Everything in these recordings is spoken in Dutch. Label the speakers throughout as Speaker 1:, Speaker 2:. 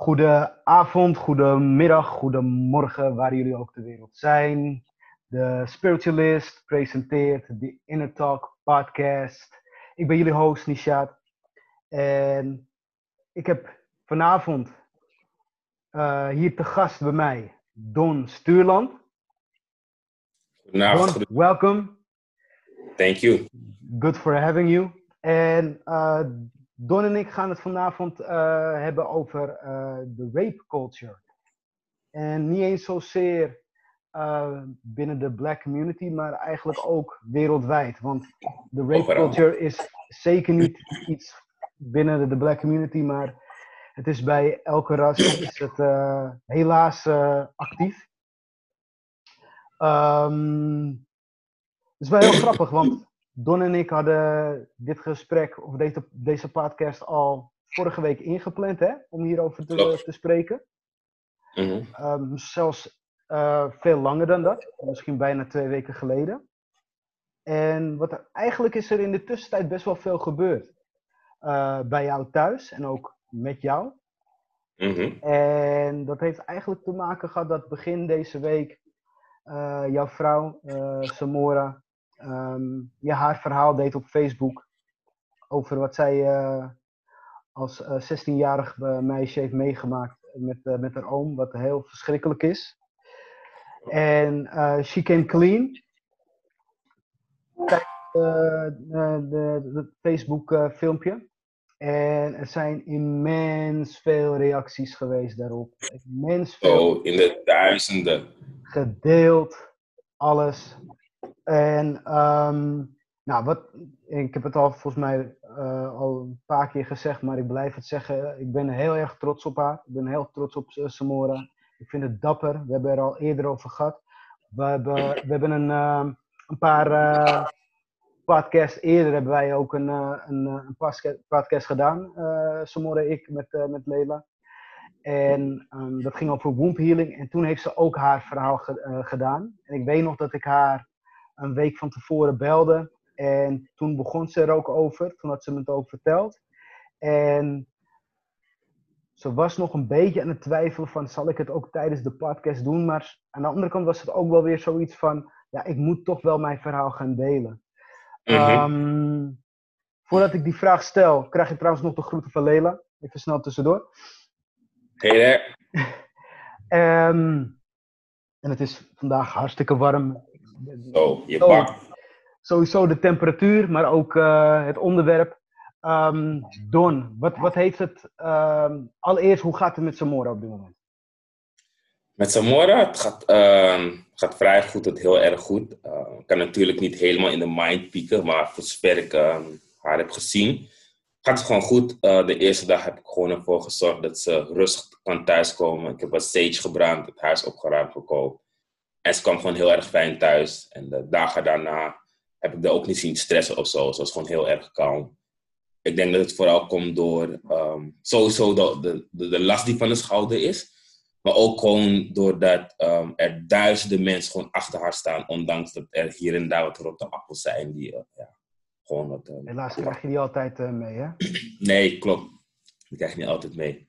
Speaker 1: Goede avond, goedemiddag, goedemorgen, waar jullie ook ter wereld zijn. De Spiritualist presenteert de Inner Talk podcast. Ik ben jullie host Nishat. En ik heb vanavond uh, hier te gast bij mij Don Stuurland.
Speaker 2: Nou,
Speaker 1: Don, welcome.
Speaker 2: Thank you.
Speaker 1: Good for having you. En uh, Don en ik gaan het vanavond uh, hebben over uh, de rape culture. En niet eens zozeer uh, binnen de black community, maar eigenlijk ook wereldwijd. Want de rape culture is zeker niet iets binnen de black community, maar het is bij elke ras is het helaas actief. Um, het is wel heel grappig, want Don en ik hadden dit gesprek, of deze, deze podcast, al vorige week ingepland, hè? Om hierover te, te spreken.
Speaker 2: Mm -hmm.
Speaker 1: um, zelfs uh, veel langer dan dat. Misschien bijna twee weken geleden. En wat er eigenlijk is er in de tussentijd best wel veel gebeurd. Uh, bij jou thuis en ook met jou.
Speaker 2: Mm -hmm.
Speaker 1: En dat heeft eigenlijk te maken gehad dat begin deze week uh, jouw vrouw, Samora, um, ja, haar verhaal deed op Facebook over wat zij uh, als uh, 16-jarig meisje heeft meegemaakt met, met haar oom, wat heel verschrikkelijk is. En She Came Clean. Het Facebook filmpje. En er zijn immens veel reacties geweest daarop. Immens veel.
Speaker 2: Oh, in de duizenden.
Speaker 1: Gedeeld, alles. En um, nou, wat, ik heb het al volgens mij uh, al een paar keer gezegd, maar ik blijf het zeggen. Ik ben heel erg trots op haar. Ik ben heel trots op uh, Samora. Ik vind het dapper. We hebben er al eerder over gehad. We hebben, we hebben een, uh, een paar uh, podcasts eerder hebben wij ook een, een, een podcast gedaan. Samora en ik met, met Leila. En um, dat ging over womb healing. En toen heeft ze ook haar verhaal ge gedaan. En ik weet nog dat ik haar een week van tevoren belde. En toen begon ze er ook over. Toen had ze me het ook verteld. En ze was nog een beetje aan het twijfelen van, zal ik het ook tijdens de podcast doen? Maar aan de andere kant was het ook wel weer zoiets van, ja, ik moet toch wel mijn verhaal gaan delen.
Speaker 2: Mhm.
Speaker 1: Um, voordat ik die vraag stel, krijg je trouwens nog de groeten van Lela. Even snel tussendoor.
Speaker 2: Hey there.
Speaker 1: um, en het is vandaag hartstikke warm.
Speaker 2: Je pakt.
Speaker 1: Sowieso de temperatuur, maar ook uh, het onderwerp. Um, Don, wat, wat heeft het... Um, allereerst, hoe gaat het met Samora op dit moment?
Speaker 2: Met Samora, het gaat, uh, gaat vrij goed, het heel erg goed. Uh, ik kan natuurlijk niet helemaal in de mind pieken, maar voor zover ik haar heb gezien, gaat het gewoon goed. Uh, de eerste dag heb ik gewoon ervoor gezorgd dat ze rustig kan thuiskomen. Ik heb wat sage gebrand, het huis opgeruimd, gekookt. En ze kwam gewoon heel erg fijn thuis. En de dagen daarna heb ik er ook niet zien stressen of zo. Ze was gewoon heel erg kalm. Ik denk dat het vooral komt door um, sowieso de, de, de last die van de schouder is. Maar ook gewoon doordat um, er duizenden mensen gewoon achter haar staan. Ondanks dat er hier en daar wat rotte appels zijn. Die, uh, ja, gewoon wat, uh,
Speaker 1: Helaas krijg je die altijd uh, mee, hè?
Speaker 2: nee, klopt. Die krijg je niet altijd mee.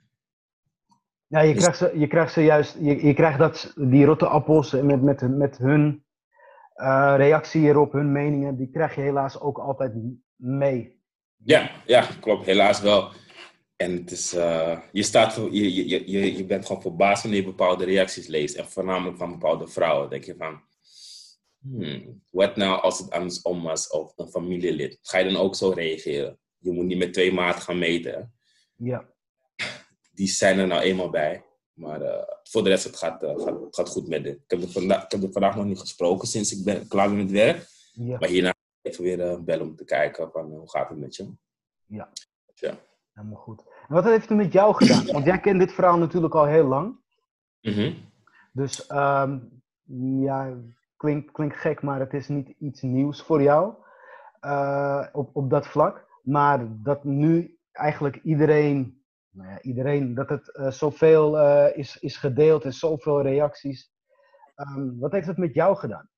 Speaker 1: Ja, je krijgt ze, je krijgt ze juist, je, je krijgt dat, die rotte appels met, met, met hun uh, reactie hierop, hun meningen, die krijg je helaas ook altijd mee.
Speaker 2: Ja, ja klopt, helaas wel. En het is, uh, je, staat je, je, je, je bent gewoon verbaasd wanneer je bepaalde reacties leest. En voornamelijk van bepaalde vrouwen. denk je van, hmm, wat nou als het andersom was of een familielid? Ga je dan ook zo reageren? Je moet niet met twee maten gaan meten.
Speaker 1: Ja
Speaker 2: die zijn er nou eenmaal bij. Maar uh, voor de rest, het gaat, uh, gaat, het gaat goed met dit. Ik heb, er vandaag, ik heb vandaag nog niet gesproken sinds ik ben klaar ben met werk.
Speaker 1: Ja.
Speaker 2: Maar hierna even weer uh, bellen om te kijken van hoe gaat het met je.
Speaker 1: Ja.
Speaker 2: ja.
Speaker 1: Helemaal goed. En wat heeft het met jou gedaan? Want jij kent dit verhaal natuurlijk al heel lang.
Speaker 2: Mm -hmm.
Speaker 1: Dus um, ja, klinkt klink gek, maar het is niet iets nieuws voor jou op, op dat vlak. Maar dat nu eigenlijk iedereen nou ja, iedereen, dat het uh, zoveel uh, is, is gedeeld en zoveel reacties. Um, wat heeft het met jou gedaan?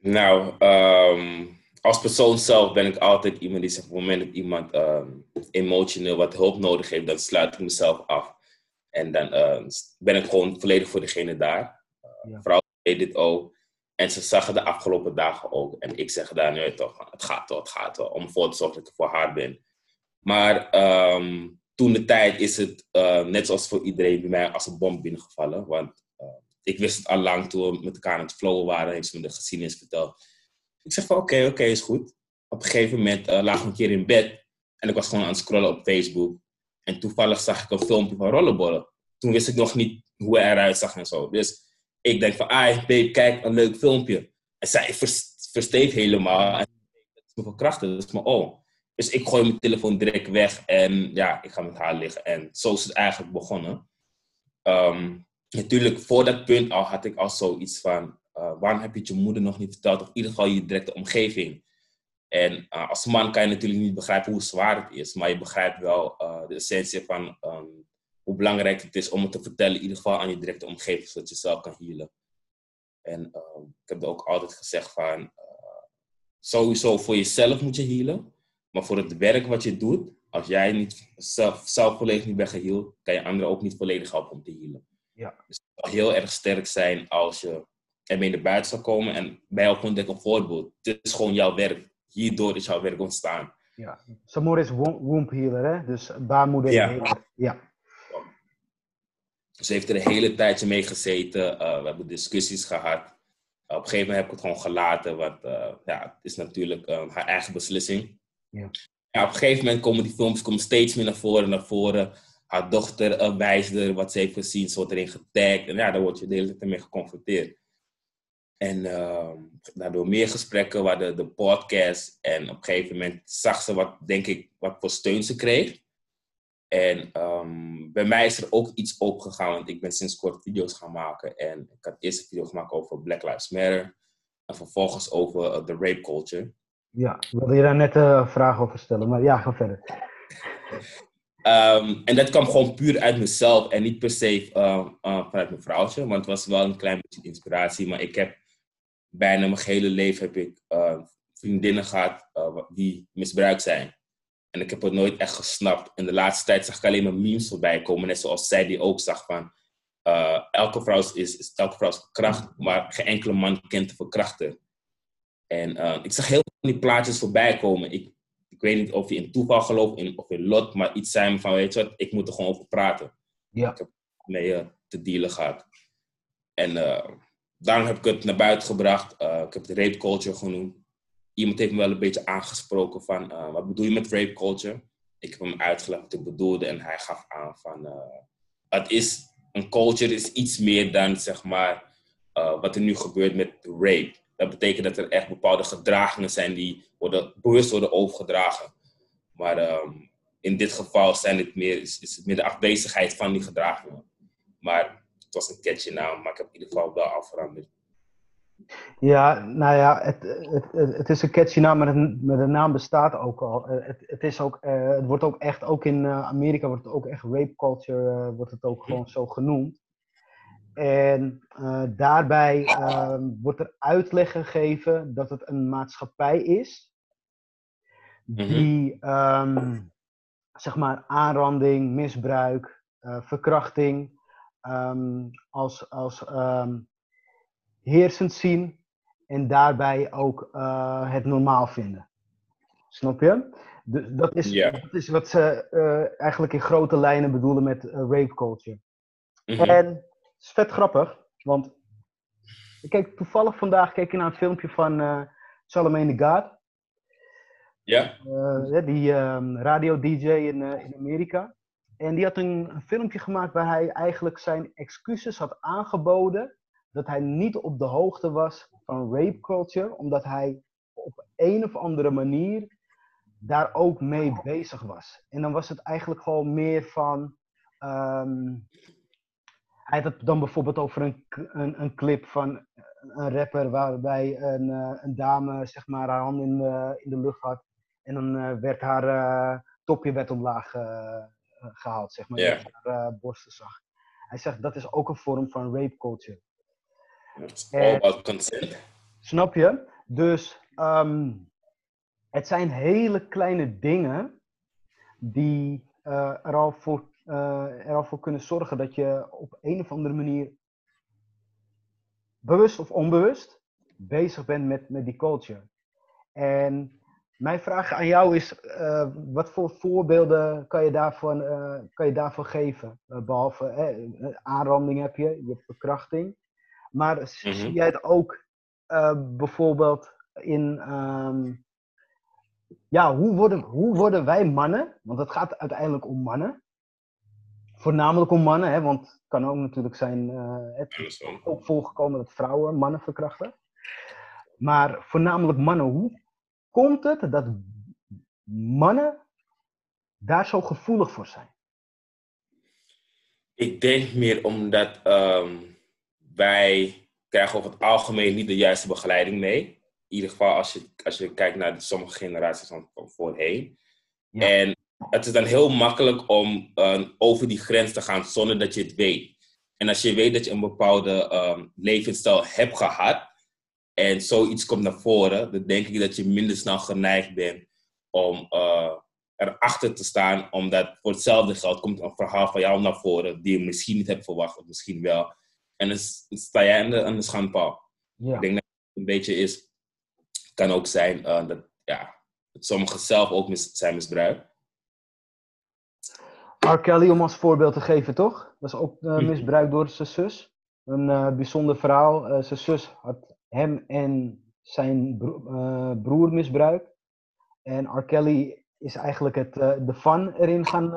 Speaker 2: Nou, um, als persoon zelf ben ik altijd iemand die zegt, op het moment dat iemand um, emotioneel wat hulp nodig heeft, dan sluit ik mezelf af. En dan uh, ben ik gewoon volledig voor degene daar. Uh, ja. Vrouw deed dit ook. En ze zag het de afgelopen dagen ook. En ik zeg daar nu toch, het gaat toch, het gaat toch. Om voor te zorgen dat ik voor haar ben. Maar um, toen de tijd is het, uh, net zoals voor iedereen, bij mij als een bom binnengevallen. Want ik wist het al lang toen we met elkaar aan het flowen waren. Heeft ze me de geschiedenis verteld. Ik zeg van oké, oké, is goed. Op een gegeven moment lag ik een keer in bed. En ik was gewoon aan het scrollen op Facebook. En toevallig zag ik een filmpje van rollenbollen. Toen wist ik nog niet hoe hij eruit zag en zo. Dus ik denk van, ah, babe, kijk, een leuk filmpje. En zij versteef helemaal. En dat is me verkrachten, dat is me oh. Dus ik gooi mijn telefoon direct weg en ja, ik ga met haar liggen. En zo is het eigenlijk begonnen. Um, natuurlijk, voor dat punt al had ik al zoiets van, uh, waarom heb je het je moeder nog niet verteld? Of in ieder geval je directe omgeving. En uh, als man kan je natuurlijk niet begrijpen hoe zwaar het is, maar je begrijpt wel uh, de essentie van um, hoe belangrijk het is om het te vertellen, in ieder geval aan je directe omgeving, zodat je zelf kan healen. En uh, ik heb ook altijd gezegd van, sowieso voor jezelf moet je healen, maar voor het werk wat je doet, als jij niet zelf, zelf volledig niet bent geheeld, kan je anderen ook niet volledig helpen om te healen.
Speaker 1: Ja.
Speaker 2: Dus het zou heel erg sterk zijn als je ermee naar buiten zou komen en bij jou gewoon denk een voorbeeld. Het is gewoon jouw werk hierdoor is jouw werk ontstaan.
Speaker 1: Ja, Samor is womb healer, hè? Dus baarmoeder
Speaker 2: ja.
Speaker 1: Ja.
Speaker 2: Ze heeft er een hele tijdje mee gezeten. Uh, we hebben discussies gehad. op een gegeven moment heb ik het gewoon gelaten, want uh, ja, het is natuurlijk uh, haar eigen beslissing.
Speaker 1: Ja.
Speaker 2: op een gegeven moment komen die films komen steeds meer naar voren naar voren. Haar dochter wijst er wat ze heeft gezien, ze wordt erin getagd. En ja, daar word je de hele tijd mee geconfronteerd. En uh, daardoor meer gesprekken, we hadden de podcast. En op een gegeven moment zag ze wat, denk ik, wat voor steun ze kreeg. En um, bij mij is er ook iets opgegaan, want ik ben sinds kort video's gaan maken. En ik had eerst een video gemaakt over Black Lives Matter. En vervolgens over uh, de rape culture.
Speaker 1: Ja, ik wilde je daar net een uh, vraag over stellen, maar ja, ga verder.
Speaker 2: Um, en dat kwam gewoon puur uit mezelf en niet per se uh, uh, vanuit mijn vrouwtje. Want het was wel een klein beetje inspiratie. Maar ik heb bijna mijn hele leven heb ik vriendinnen gehad die misbruikt zijn. En ik heb het nooit echt gesnapt. In de laatste tijd zag ik alleen maar memes voorbij komen. Net zoals zij die ook zag van... elke, vrouw is, is, elke vrouw is verkracht, maar geen enkele man kent de verkrachter. En ik zag heel veel van die plaatjes voorbij komen. Ik, ik weet niet of je in toeval gelooft in, of in lot, maar iets zijn van, weet je wat, ik moet er gewoon over praten.
Speaker 1: Ja.
Speaker 2: Ik heb mee uh, te dealen gehad. En uh, daarom heb ik het naar buiten gebracht. Uh, ik heb het rape culture genoemd. Iemand heeft me wel een beetje aangesproken van, wat bedoel je met rape culture? Ik heb hem uitgelegd wat ik bedoelde en hij gaf aan van, het is, een culture is iets meer dan, zeg maar, wat er nu gebeurt met rape. Dat betekent dat er echt bepaalde gedragingen zijn die worden, bewust worden overgedragen. Maar um, in dit geval zijn het meer, is, is, het meer de afwezigheid van die gedragingen. Maar het was een catchy naam, maar ik heb in ieder geval wel al veranderd.
Speaker 1: Ja, nou ja, het, het, het, is een catchy naam, maar, het, maar de naam bestaat ook al. Het, het, is ook, uh, het wordt ook echt, ook in uh, Amerika wordt het ook echt rape culture, uh, wordt het ook gewoon zo genoemd. En uh, daarbij uh, wordt er uitleg gegeven dat het een maatschappij is die um, zeg maar aanranding, misbruik, uh, verkrachting um, als, als um, heersend zien en daarbij ook het normaal vinden. Snap je? Dus dat is,
Speaker 2: yeah.
Speaker 1: dat is wat ze eigenlijk in grote lijnen bedoelen met rape culture. Mm -hmm. En is vet grappig, want ik keek toevallig vandaag keek ik naar een filmpje van uh, Charlemagne the God.
Speaker 2: Ja.
Speaker 1: Uh, die um, radio-dj in, uh, in Amerika. En die had een, een, filmpje gemaakt waar hij eigenlijk zijn excuses had aangeboden dat hij niet op de hoogte was van rape culture, omdat hij op een of andere manier daar ook mee bezig was. En dan was het eigenlijk gewoon meer van. Um, hij had het dan bijvoorbeeld over een, een, een clip van een rapper waarbij een, uh, een dame zeg maar, haar hand in de, in de lucht had. En dan uh, werd haar topje werd omlaag gehaald, zeg maar.
Speaker 2: Yeah.
Speaker 1: haar borsten zag. Hij zegt dat is ook een vorm van rape culture.
Speaker 2: It's all about consent.
Speaker 1: Snap je? Dus um, het zijn hele kleine dingen die er al voor uh, er al voor kunnen zorgen dat je op een of andere manier, bewust of onbewust, bezig bent met, met die culture. En mijn vraag aan jou is, uh, wat voor voorbeelden kan je daarvan, uh, kan je daarvan geven? behalve aanranding heb je, je hebt verkrachting. Maar mm -hmm. zie jij het ook bijvoorbeeld in um, ja, hoe worden, hoe worden wij mannen, want het gaat uiteindelijk om mannen, voornamelijk om mannen, hè, want het kan ook natuurlijk zijn, uh, het is ook voorgekomen dat vrouwen mannen verkrachten. Maar voornamelijk mannen, hoe komt het dat mannen daar zo gevoelig voor zijn?
Speaker 2: Ik denk meer omdat um, wij krijgen over het algemeen niet de juiste begeleiding mee in ieder geval als je, als je kijkt naar sommige generaties van, van voorheen. En het is dan heel makkelijk om uh, over die grens te gaan zonder dat je het weet. En als je weet dat je een bepaalde um, levensstijl hebt gehad en zoiets komt naar voren, dan denk ik dat je minder snel geneigd bent om uh, erachter te staan, omdat voor hetzelfde geld komt een verhaal van jou naar voren die je misschien niet hebt verwacht, of misschien wel. En dan sta jij aan de, aan de schandpaal. Ja. Ik denk dat het een beetje is kan ook zijn uh, dat, ja, sommigen zelf ook mis zijn misbruikt.
Speaker 1: R. Kelly, om als voorbeeld te geven, toch? Was ook uh, misbruikt door zijn zus. Een uh, bijzonder verhaal. zijn zus had hem en zijn bro broer misbruikt. En R. Kelly is eigenlijk het, de fun erin gaan,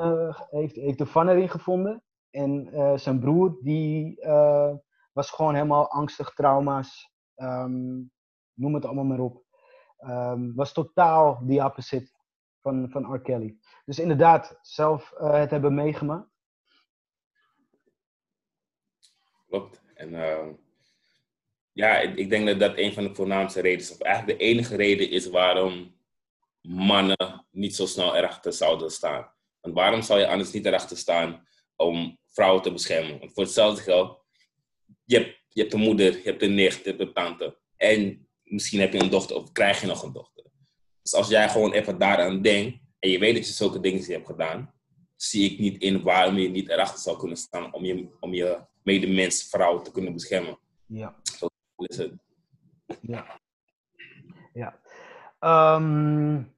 Speaker 1: heeft, heeft de fun erin gevonden. En zijn broer, die was gewoon helemaal angstig, trauma's, um, noem het allemaal maar op. Um, was totaal die opposite van, van R. Kelly. Dus inderdaad, zelf uh, het hebben meegemaakt.
Speaker 2: Klopt. En uh, ja, ik, ik, denk dat dat een van de voornaamste redenen is, of eigenlijk de enige reden is waarom mannen niet zo snel erachter zouden staan. Want waarom zou je anders niet erachter staan om vrouwen te beschermen? Want voor hetzelfde geld, je hebt, je hebt een moeder, je hebt een nicht, je hebt een tante. En misschien heb je een dochter of krijg je nog een dochter. Dus als jij gewoon even daaraan denkt en je weet dat je zulke dingen hebt gedaan, zie ik niet in waarom je niet erachter zou kunnen staan om je, om je medemens, vrouw te kunnen beschermen.
Speaker 1: Ja.
Speaker 2: Zo is het.
Speaker 1: Ja. Ja. Um,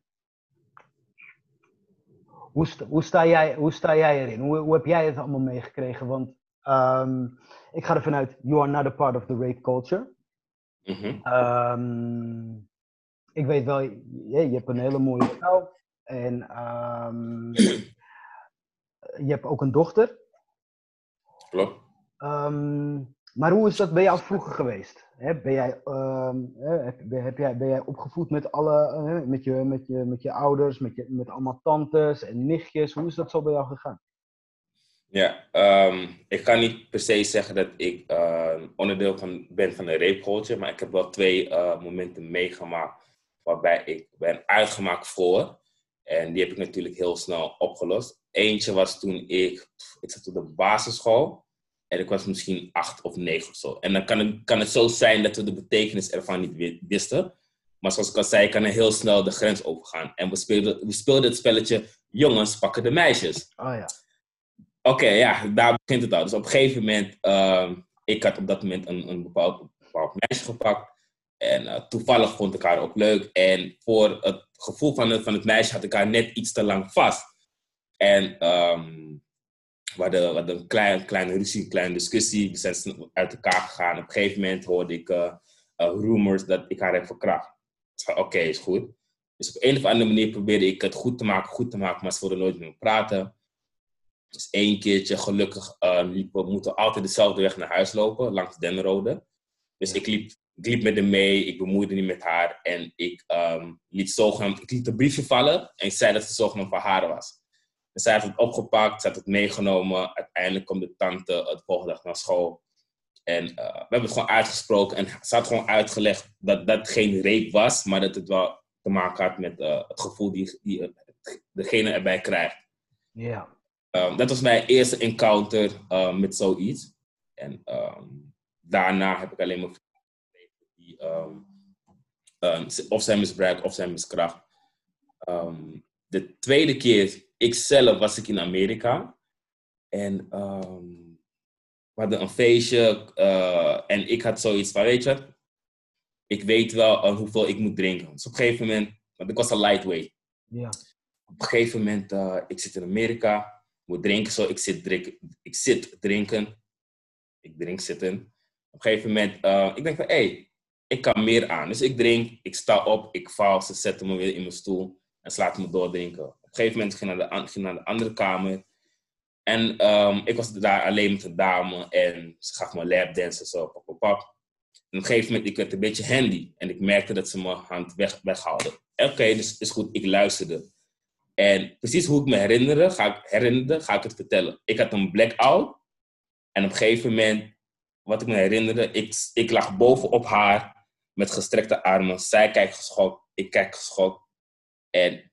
Speaker 1: hoe, sta, hoe, sta jij, hoe sta jij erin? Hoe, hoe heb jij het allemaal meegekregen? Want um, ik ga ervan uit, you are not a part of the rape culture. Mm -hmm. ik weet wel, je, je, hebt een hele mooie vrouw. En um, je hebt ook een dochter.
Speaker 2: Klopt.
Speaker 1: Um, maar hoe is dat bij jou vroeger geweest? He, ben, jij, heb, heb, jij, ben jij opgevoed met, alle, met, je, met, je, met je ouders, met, je, met allemaal tantes en nichtjes? Hoe is dat zo bij jou gegaan?
Speaker 2: Ja, um, ik kan niet per se zeggen dat ik uh, onderdeel van, ben van een rape maar ik heb wel twee uh, momenten meegemaakt waarbij ik ben uitgemaakt voor. En die heb ik natuurlijk heel snel opgelost. Eentje was toen ik, ik zat op de basisschool en ik was misschien acht of negen of zo. En dan kan het, kan het zo zijn dat we de betekenis ervan niet wisten. Maar zoals ik al zei, kan er heel snel de grens overgaan. En we speelden, we speelden het spelletje jongens pakken de meisjes.
Speaker 1: Oh ja.
Speaker 2: Oké, ja, daar begint het al. Dus op een gegeven moment, uh, ik had op dat moment een, een bepaald, bepaald meisje gepakt. En uh, toevallig vond ik haar ook leuk. En voor het gevoel van het, van het meisje had ik haar net iets te lang vast. En um, we, hadden, we hadden een klein, kleine ruzie, een kleine discussie. We zijn uit elkaar gegaan. Op een gegeven moment hoorde ik uh, rumors dat ik haar heb verkracht. Oké, is goed. Dus op een of andere manier probeerde ik het goed te maken, goed te maken, maar ze wilden nooit meer praten. Dus één keertje, gelukkig, uh, liep, we moeten altijd dezelfde weg naar huis lopen, langs Denrode. Dus ik liep, liep met haar mee, ik bemoeide niet met haar. En ik, um, liet, zogenaamd, ik liet een briefje vallen en ik zei dat het zogenaamd van haar was. Dus zij heeft het opgepakt, ze had het meegenomen. Uiteindelijk komt de tante het volgende dag naar school. En uh, we hebben het gewoon uitgesproken. En ze had gewoon uitgelegd dat dat geen rape was, maar dat het wel te maken had met uh, het gevoel die, die degene erbij krijgt.
Speaker 1: Ja.
Speaker 2: Um, dat was mijn eerste encounter met zoiets. En um, daarna heb ik alleen maar die of zijn misbruik of zijn miskracht. de tweede keer, ik zelf was ik in Amerika. En we hadden een feestje uh, en ik had zoiets van, weet je, ik weet wel uh, hoeveel ik moet drinken. Dus op een gegeven moment, want ik was een lightweight.
Speaker 1: Ja.
Speaker 2: Op een gegeven moment, uh, ik zit in Amerika, moet drinken zo, ik zit, drinken, ik zit drinken, ik drink zitten. Op een gegeven moment, ik denk van, hé, hey, ik kan meer aan. Dus ik drink, ik sta op, ik val, ze zetten me weer in mijn stoel en ze laten me doordrinken. Op een gegeven moment ging ik naar de, naar de andere kamer. En um, ik was daar alleen met een dame en ze gaf me lapdansen zo, pap, pap. En op een gegeven moment, ik werd een beetje handy en ik merkte dat ze mijn hand weg, weghaalde. Oké, dus is goed, ik luisterde. En precies hoe ik me herinnerde, ga ik, herinnerde, ga ik het vertellen. Ik had een blackout en op een gegeven moment, wat ik me herinnerde, ik, ik lag bovenop haar met gestrekte armen. Zij kijkt geschokt, ik kijk geschokt. En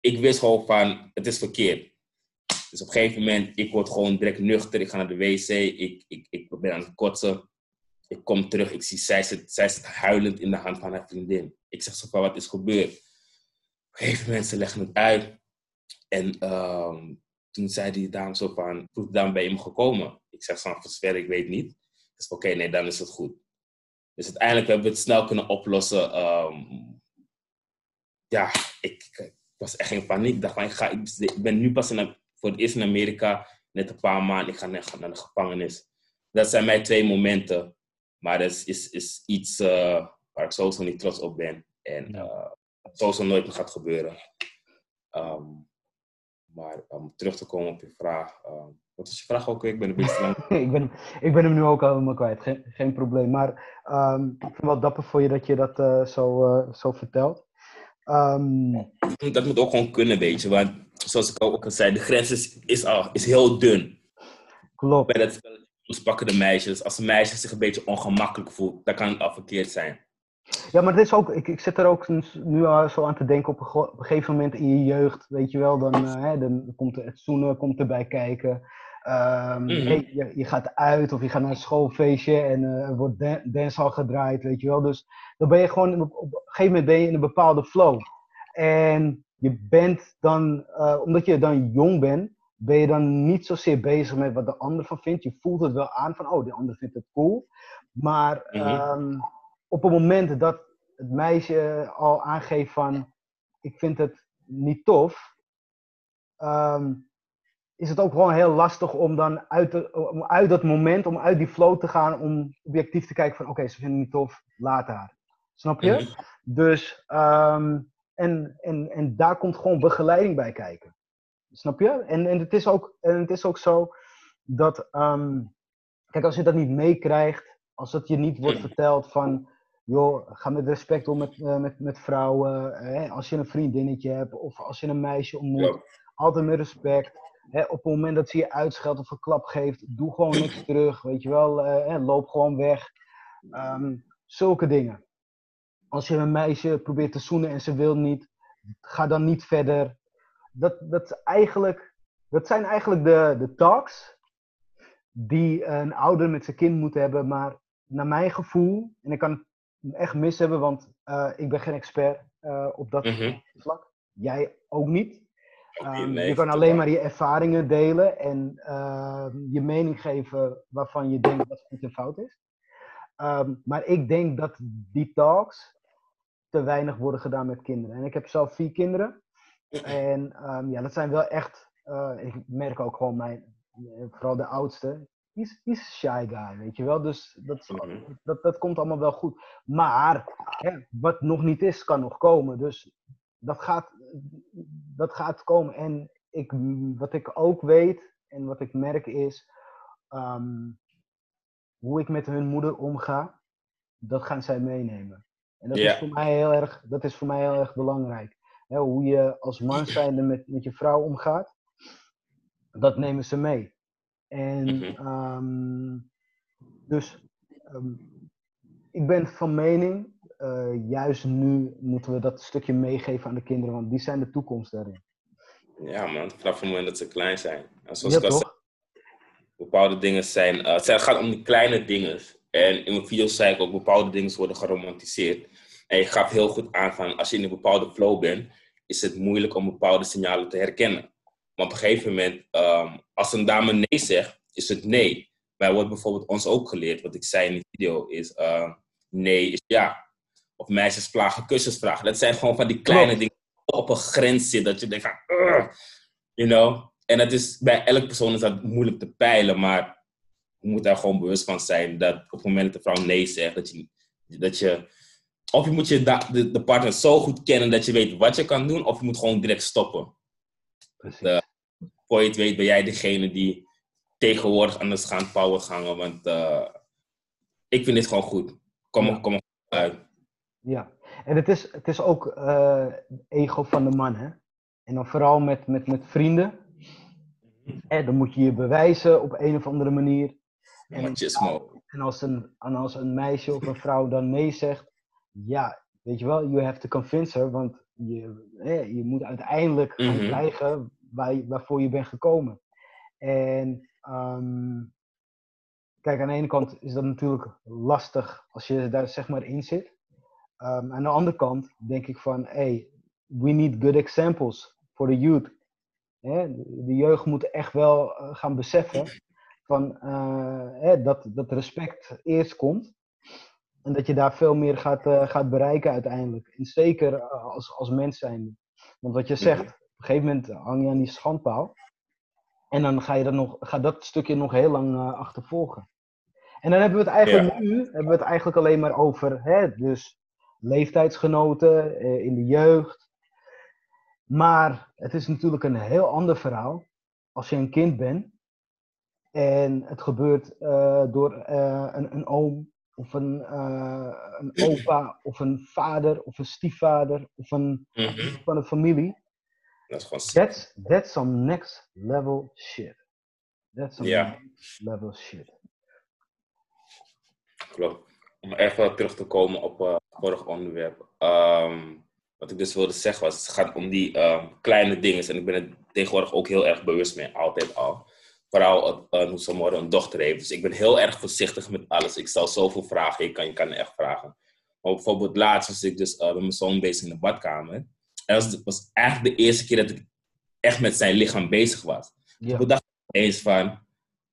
Speaker 2: ik wist gewoon van, het is verkeerd. Dus op een gegeven moment, ik word gewoon direct nuchter. Ik ga naar de wc, ik, ik, ik ben aan het kotsen. Ik kom terug, ik zie zij zit, zij huilend in de hand van haar vriendin. Ik zeg zo van, wat is gebeurd? Op een gegeven moment, ze leggen het uit. En um, toen zei die dame zo van, hoe dan ben je me gekomen? Ik zeg zo, voor zover ik weet niet. Dus oké, nee, dan is het goed. Dus uiteindelijk hebben we het snel kunnen oplossen. Um, ja, ik, ik, was echt in paniek. Ik dacht ik, ga, ik ben nu pas in, voor het eerst in Amerika, net een paar maanden, ik ga naar, de gevangenis. Dat zijn mijn twee momenten. Maar dat is, is, is iets uh, waar ik sowieso niet trots op ben. En uh, sowieso nooit meer gaat gebeuren. Um, maar om terug te komen op je vraag. Um, wat is je vraag ook? Ik ben een beetje lang.
Speaker 1: ik, ben, ik ben hem nu ook helemaal kwijt. Geen, geen probleem. Maar um, ik vind het wel dapper voor je dat je dat uh, zo, uh, zo vertelt. Um...
Speaker 2: Dat moet ook gewoon kunnen, weet je. Want zoals ik ook al zei, de grens is, is, al, is heel dun.
Speaker 1: Klopt.
Speaker 2: Bij dat spelletje pakken de meisjes. Als een meisje zich een beetje ongemakkelijk voelt, dan kan het al verkeerd zijn.
Speaker 1: Ja, maar dit is ook, ik, ik zit er ook nu zo aan te denken op een, op een gegeven moment in je jeugd, weet je wel, dan, uh, hè, dan komt het zoenen komt erbij kijken. Um, mm -hmm. hey, je, je, gaat uit of je gaat naar een schoolfeestje en uh, er wordt dan dancehall gedraaid, weet je wel. Dus dan ben je gewoon, op, op, een gegeven moment ben je in een bepaalde flow. En je bent dan, uh, omdat je dan jong bent, ben je dan niet zozeer bezig met wat de ander van vindt. Je voelt het wel aan van, oh, de ander vindt het cool. Maar mm -hmm. um, op het moment dat het meisje al aangeeft van, ik vind het niet tof, um, is het ook gewoon heel lastig om dan uit, de, om uit dat moment, om uit die flow te gaan, om objectief te kijken van, oké, okay, ze vinden het niet tof, laat haar. Snap je? Mm -hmm. Dus, um, en, en, en daar komt gewoon begeleiding bij kijken. Snap je? En, en, het, is ook, en het is ook zo dat, um, kijk, als je dat niet meekrijgt, als het je niet wordt verteld van, joh, ga met respect om met, uh, met, met vrouwen, hè? als je een vriendinnetje hebt of als je een meisje ontmoet, ja. altijd met respect. Hè? op het moment dat ze je uitscheldt of een klap geeft, doe gewoon niks terug, weet je wel, uh, loop gewoon weg. Um, zulke dingen. Als je een meisje probeert te zoenen en ze wil niet, ga dan niet verder. Dat, dat, eigenlijk, dat zijn eigenlijk de, de talks die een ouder met zijn kind moet hebben. Maar naar mijn gevoel, en ik kan het echt mis hebben, want uh, ik ben geen expert uh, op dat mm -hmm. vlak. Jij ook niet. Um, nee, je kan alleen maar je ervaringen delen en uh, je mening geven waarvan je denkt dat het goed en fout is. Um, maar ik denk dat die talks te weinig worden gedaan met kinderen. En ik heb zelf vier kinderen. En um, ja, dat zijn wel echt, uh, ik merk ook gewoon mijn, vooral de oudste, die is, is shy guy, weet je wel. Dus dat, mm-hmm. dat, dat komt allemaal wel goed. Maar hè, wat nog niet is, kan nog komen. Dus dat gaat, dat gaat komen. En ik, wat ik ook weet en wat ik merk is, um, hoe ik met hun moeder omga, dat gaan zij meenemen. En dat, yeah. is, voor mij heel erg, dat is voor mij heel erg belangrijk. He, hoe je als man zijnde met, met je vrouw omgaat, dat nemen ze mee. En mm-hmm. um, dus um, ik ben van mening, uh, juist nu moeten we dat stukje meegeven aan de kinderen, want die zijn de toekomst daarin.
Speaker 2: Ja man, vanaf het moment dat ze klein zijn. En zoals ja, ik al zei, bepaalde dingen zijn, uh, het gaat om die kleine dingen. En in mijn video's zei ik ook, bepaalde dingen worden geromantiseerd. En je gaf heel goed aan van, als je in een bepaalde flow bent, is het moeilijk om bepaalde signalen te herkennen. Maar op een gegeven moment, ehm, als een dame nee zegt, is het nee. Maar wordt bijvoorbeeld ons ook geleerd, wat ik zei in de video, is uh, nee is ja. Of meisjes vragen, kussens vragen. Dat zijn gewoon van die kleine dingen op een grens zit. Dat je denkt van, you know. En dat is, bij elke persoon is dat moeilijk te peilen. Maar je moet daar gewoon bewust van zijn. Dat op het moment dat de vrouw nee zegt, dat je, dat je of je moet je de, de partner zo goed kennen dat je weet wat je kan doen. Of je moet gewoon direct stoppen. Uh, voor je het weet ben jij degene die tegenwoordig anders gaan power gangen. Want uh, ik vind dit gewoon goed. Kom, ja. kom uit.
Speaker 1: Ja, en het is, het is ook uh, ego van de man, hè? En dan vooral met, met, met vrienden. En dan moet je je bewijzen op een of andere manier. En, en, als een, en als een meisje of een vrouw dan nee zegt, ja, weet je wel, you have to convince her, want je, je moet uiteindelijk gaan mm krijgen waar, waarvoor je bent gekomen. En um, kijk, aan de ene kant is dat natuurlijk lastig als je daar zeg maar in zit. Um, aan de andere kant denk ik van, hey, we need good examples for the youth. Hè? De jeugd moet echt wel uh, gaan beseffen van, uh, hè, dat, dat respect eerst komt. En dat je daar veel meer gaat, uh, gaat bereiken uiteindelijk. En zeker als, als mens zijn. Want wat je zegt, op een gegeven moment hang je aan die schandpaal. En dan ga je dat, nog, gaat dat stukje nog heel lang uh, achtervolgen. En dan hebben we het eigenlijk nu hebben we het eigenlijk alleen maar over hè, dus leeftijdsgenoten uh, in de jeugd. Maar het is natuurlijk een heel ander verhaal als je een kind bent. En het gebeurt uh, door een, een oom of een, een opa of een vader of een stiefvader of een mm -hmm. van een familie.
Speaker 2: Dat is gewoon
Speaker 1: that's, that's some next level shit. That's some next level shit.
Speaker 2: Klopt. Om even terug te komen op vorige onderwerp. Um, wat ik dus wilde zeggen was, het gaat om die um, kleine dingen. En ik ben er tegenwoordig ook heel erg bewust mee, altijd al. Vooral uh, hoe ze een dochter heeft. Dus ik ben heel erg voorzichtig met alles. Ik stel zoveel vragen, je kan, je kan echt vragen. Maar bijvoorbeeld laatst was ik dus uh, met mijn zoon bezig in de badkamer. En dat was, was eigenlijk de eerste keer dat ik echt met zijn lichaam bezig was. Ja. Ik dacht eens van,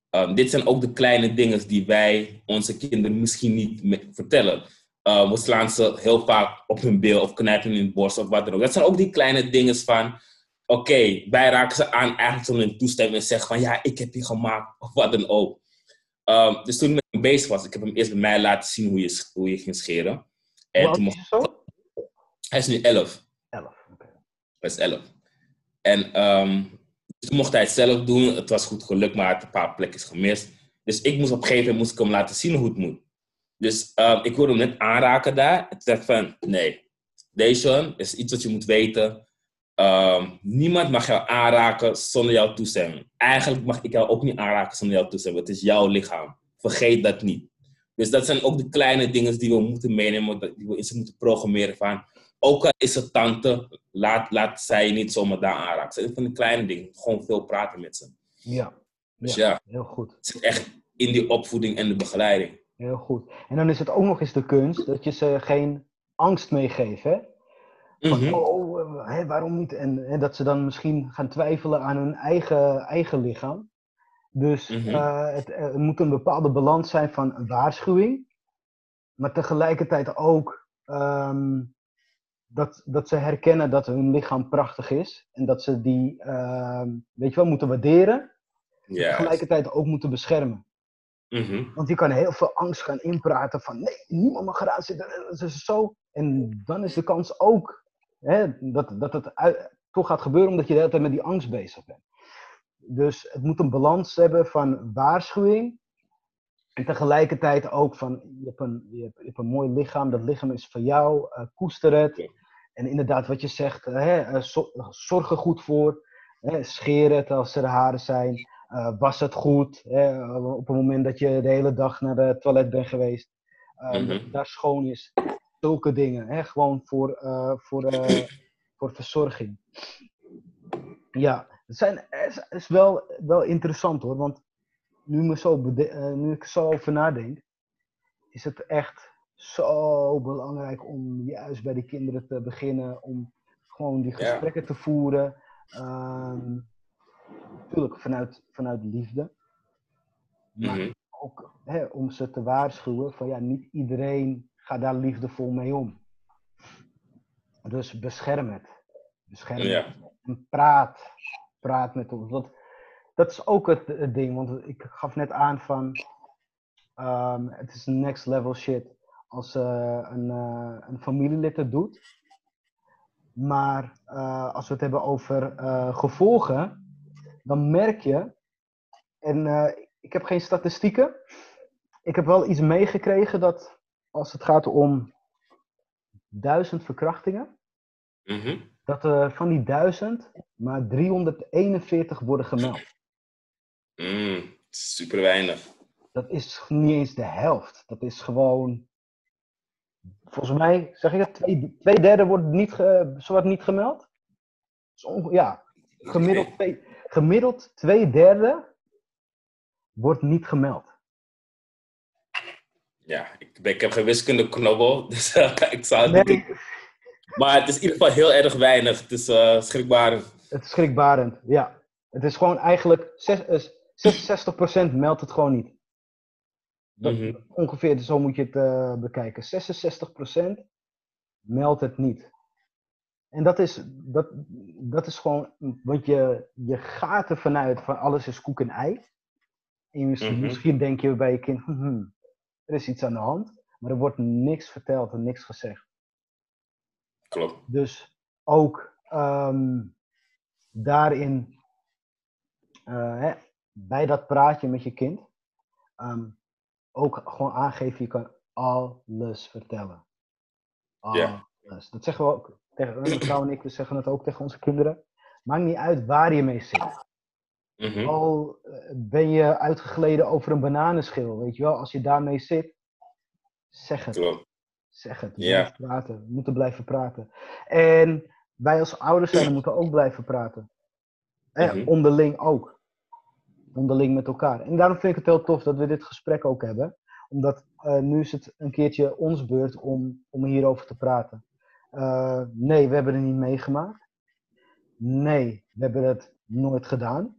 Speaker 2: um, dit zijn ook de kleine dingen die wij onze kinderen misschien niet vertellen. Uh, we slaan ze heel vaak op hun bil of knijpen in hun borst of wat dan ook. Dat zijn ook die kleine dingen van, oké, okay, wij raken ze aan eigenlijk zonder toestemming en zeggen van, ja, ik heb je gemaakt of wat dan ook. Um, dus toen ik met hem bezig was, ik heb hem eerst bij mij laten zien hoe je, hoe je ging scheren. En
Speaker 1: toen mocht,
Speaker 2: hij is nu 11.
Speaker 1: 11
Speaker 2: was 11. En um, toen mocht hij het zelf doen. Het was goed gelukt, maar het een paar plekjes gemist. Dus ik moest op een gegeven moment moest ik hem laten zien hoe het moet. Dus um, ik wilde hem net aanraken daar. En toen van, nee, deze is iets wat je moet weten. Um, niemand mag jou aanraken zonder jouw toestemming. Eigenlijk mag ik jou ook niet aanraken zonder jouw toestemming. Het is jouw lichaam. Vergeet dat niet. Dus dat zijn ook de kleine dingen die we moeten meenemen, die we in ze moeten programmeren van ook al is het tante, laat, laat zij niet zomaar daar aanraken. Het zijn van de kleine dingen. Gewoon veel praten met ze.
Speaker 1: Ja.
Speaker 2: Dus ja,
Speaker 1: heel goed.
Speaker 2: Het zit echt in die opvoeding en de begeleiding.
Speaker 1: Heel goed. En dan is het ook nog eens de kunst dat je ze geen angst meegeeft. Hè? Van, mm -hmm. oh, hè, waarom niet? En, en, dat ze dan misschien gaan twijfelen aan hun eigen, eigen lichaam. Dus mm -hmm. uh, het, er moet een bepaalde balans zijn van een waarschuwing. Maar tegelijkertijd ook um, dat, dat ze herkennen dat hun lichaam prachtig is. En dat ze die, uh, weet je wel, moeten waarderen. Yes. Tegelijkertijd ook moeten beschermen.
Speaker 2: Mm -hmm.
Speaker 1: Want je kan heel veel angst gaan inpraten van nee, niemand mag eraan zitten. Dat is zo. En dan is de kans ook hè, dat, dat het uit, toch gaat gebeuren omdat je de hele tijd met die angst bezig bent. Dus het moet een balans hebben van waarschuwing. En tegelijkertijd ook van, je hebt, een, je hebt, je hebt een mooi lichaam, dat lichaam is van jou, uh, koester het. En inderdaad, wat je zegt, hè, eh, zorg er goed voor. Hè, scheer het als er haren zijn. Uh, was het goed. Hè, op het moment dat je de hele dag naar het toilet bent geweest. Uh, mm -hmm. Dat het daar schoon is. Zulke dingen. Hè, gewoon voor, uh, voor, voor verzorging. Ja, het zijn, is, is wel, wel interessant hoor. Want nu, me zo nu ik zo over nadenk, is het echt zo belangrijk om juist bij de kinderen te beginnen, om gewoon die gesprekken ja. te voeren. Um, natuurlijk vanuit, vanuit liefde. Maar
Speaker 2: Mhm.
Speaker 1: ook hè, om ze te waarschuwen van ja, niet iedereen gaat daar liefdevol mee om. Dus bescherm het. Bescherm het.
Speaker 2: Ja.
Speaker 1: En praat. Praat met ons. Want dat is ook het, het ding. Want ik gaf net aan van. ehm, het is next level shit. Als eh, een, eh, een familielid het doet. Maar eh, als we het hebben over gevolgen. Dan merk je. En eh, ik heb geen statistieken. Ik heb wel iets meegekregen dat. Als het gaat om. duizend verkrachtingen
Speaker 2: Mhm.
Speaker 1: dat er van die duizend maar 341 worden gemeld.
Speaker 2: Mm, super weinig.
Speaker 1: Dat is niet eens de helft. Dat is gewoon. Volgens mij, zeg ik het, twee, twee derde wordt niet, ge, zowat niet gemeld. Dat ja, gemiddeld twee, gemiddeld twee derde wordt niet gemeld.
Speaker 2: Ja, ik, ik heb geen wiskunde knobbel, dus eh, ik zou het niet
Speaker 1: Nee,
Speaker 2: Maar het is in ieder geval heel erg weinig. Het is eh schrikbarend.
Speaker 1: het is schrikbarend. Ja, het is gewoon eigenlijk zes- eh, 66% meldt het gewoon niet. Dat-
Speaker 2: Mhm.
Speaker 1: Ongeveer zo moet je het bekijken. 66% meldt het niet. En dat is, dat, dat is gewoon, want je, je gaat er vanuit van alles is koek en ei. En je misschien,
Speaker 2: Mhm.
Speaker 1: misschien denk je bij je kind, hm, hm, er is iets aan de hand. Maar er wordt niks verteld en niks gezegd.
Speaker 2: Klopt.
Speaker 1: Dus ook ehm, daarin, eh, hè, bij dat praatje met je kind, ehm, ook gewoon aangeven, je kan alles vertellen.
Speaker 2: Ja.
Speaker 1: Alles. Dat zeggen we ook tegen mijn vrouw en ik, we zeggen het ook tegen onze kinderen. Maakt niet uit waar je mee zit.
Speaker 2: Mhm.
Speaker 1: Al eh, ben je uitgegleden over een bananenschil, weet je wel, als je daarmee zit, zeg het.
Speaker 2: Klopt.
Speaker 1: Zeg het. We praten. We moeten blijven praten. En wij als ouders zijn, moeten ook blijven praten. En
Speaker 2: Mhm.
Speaker 1: onderling ook. Onderling met elkaar. En daarom vind ik het heel tof dat we dit gesprek ook hebben. Omdat eh, nu is het een keertje ons beurt om, om hierover te praten. Eh, nee, we hebben het niet meegemaakt. Nee, we hebben het nooit gedaan.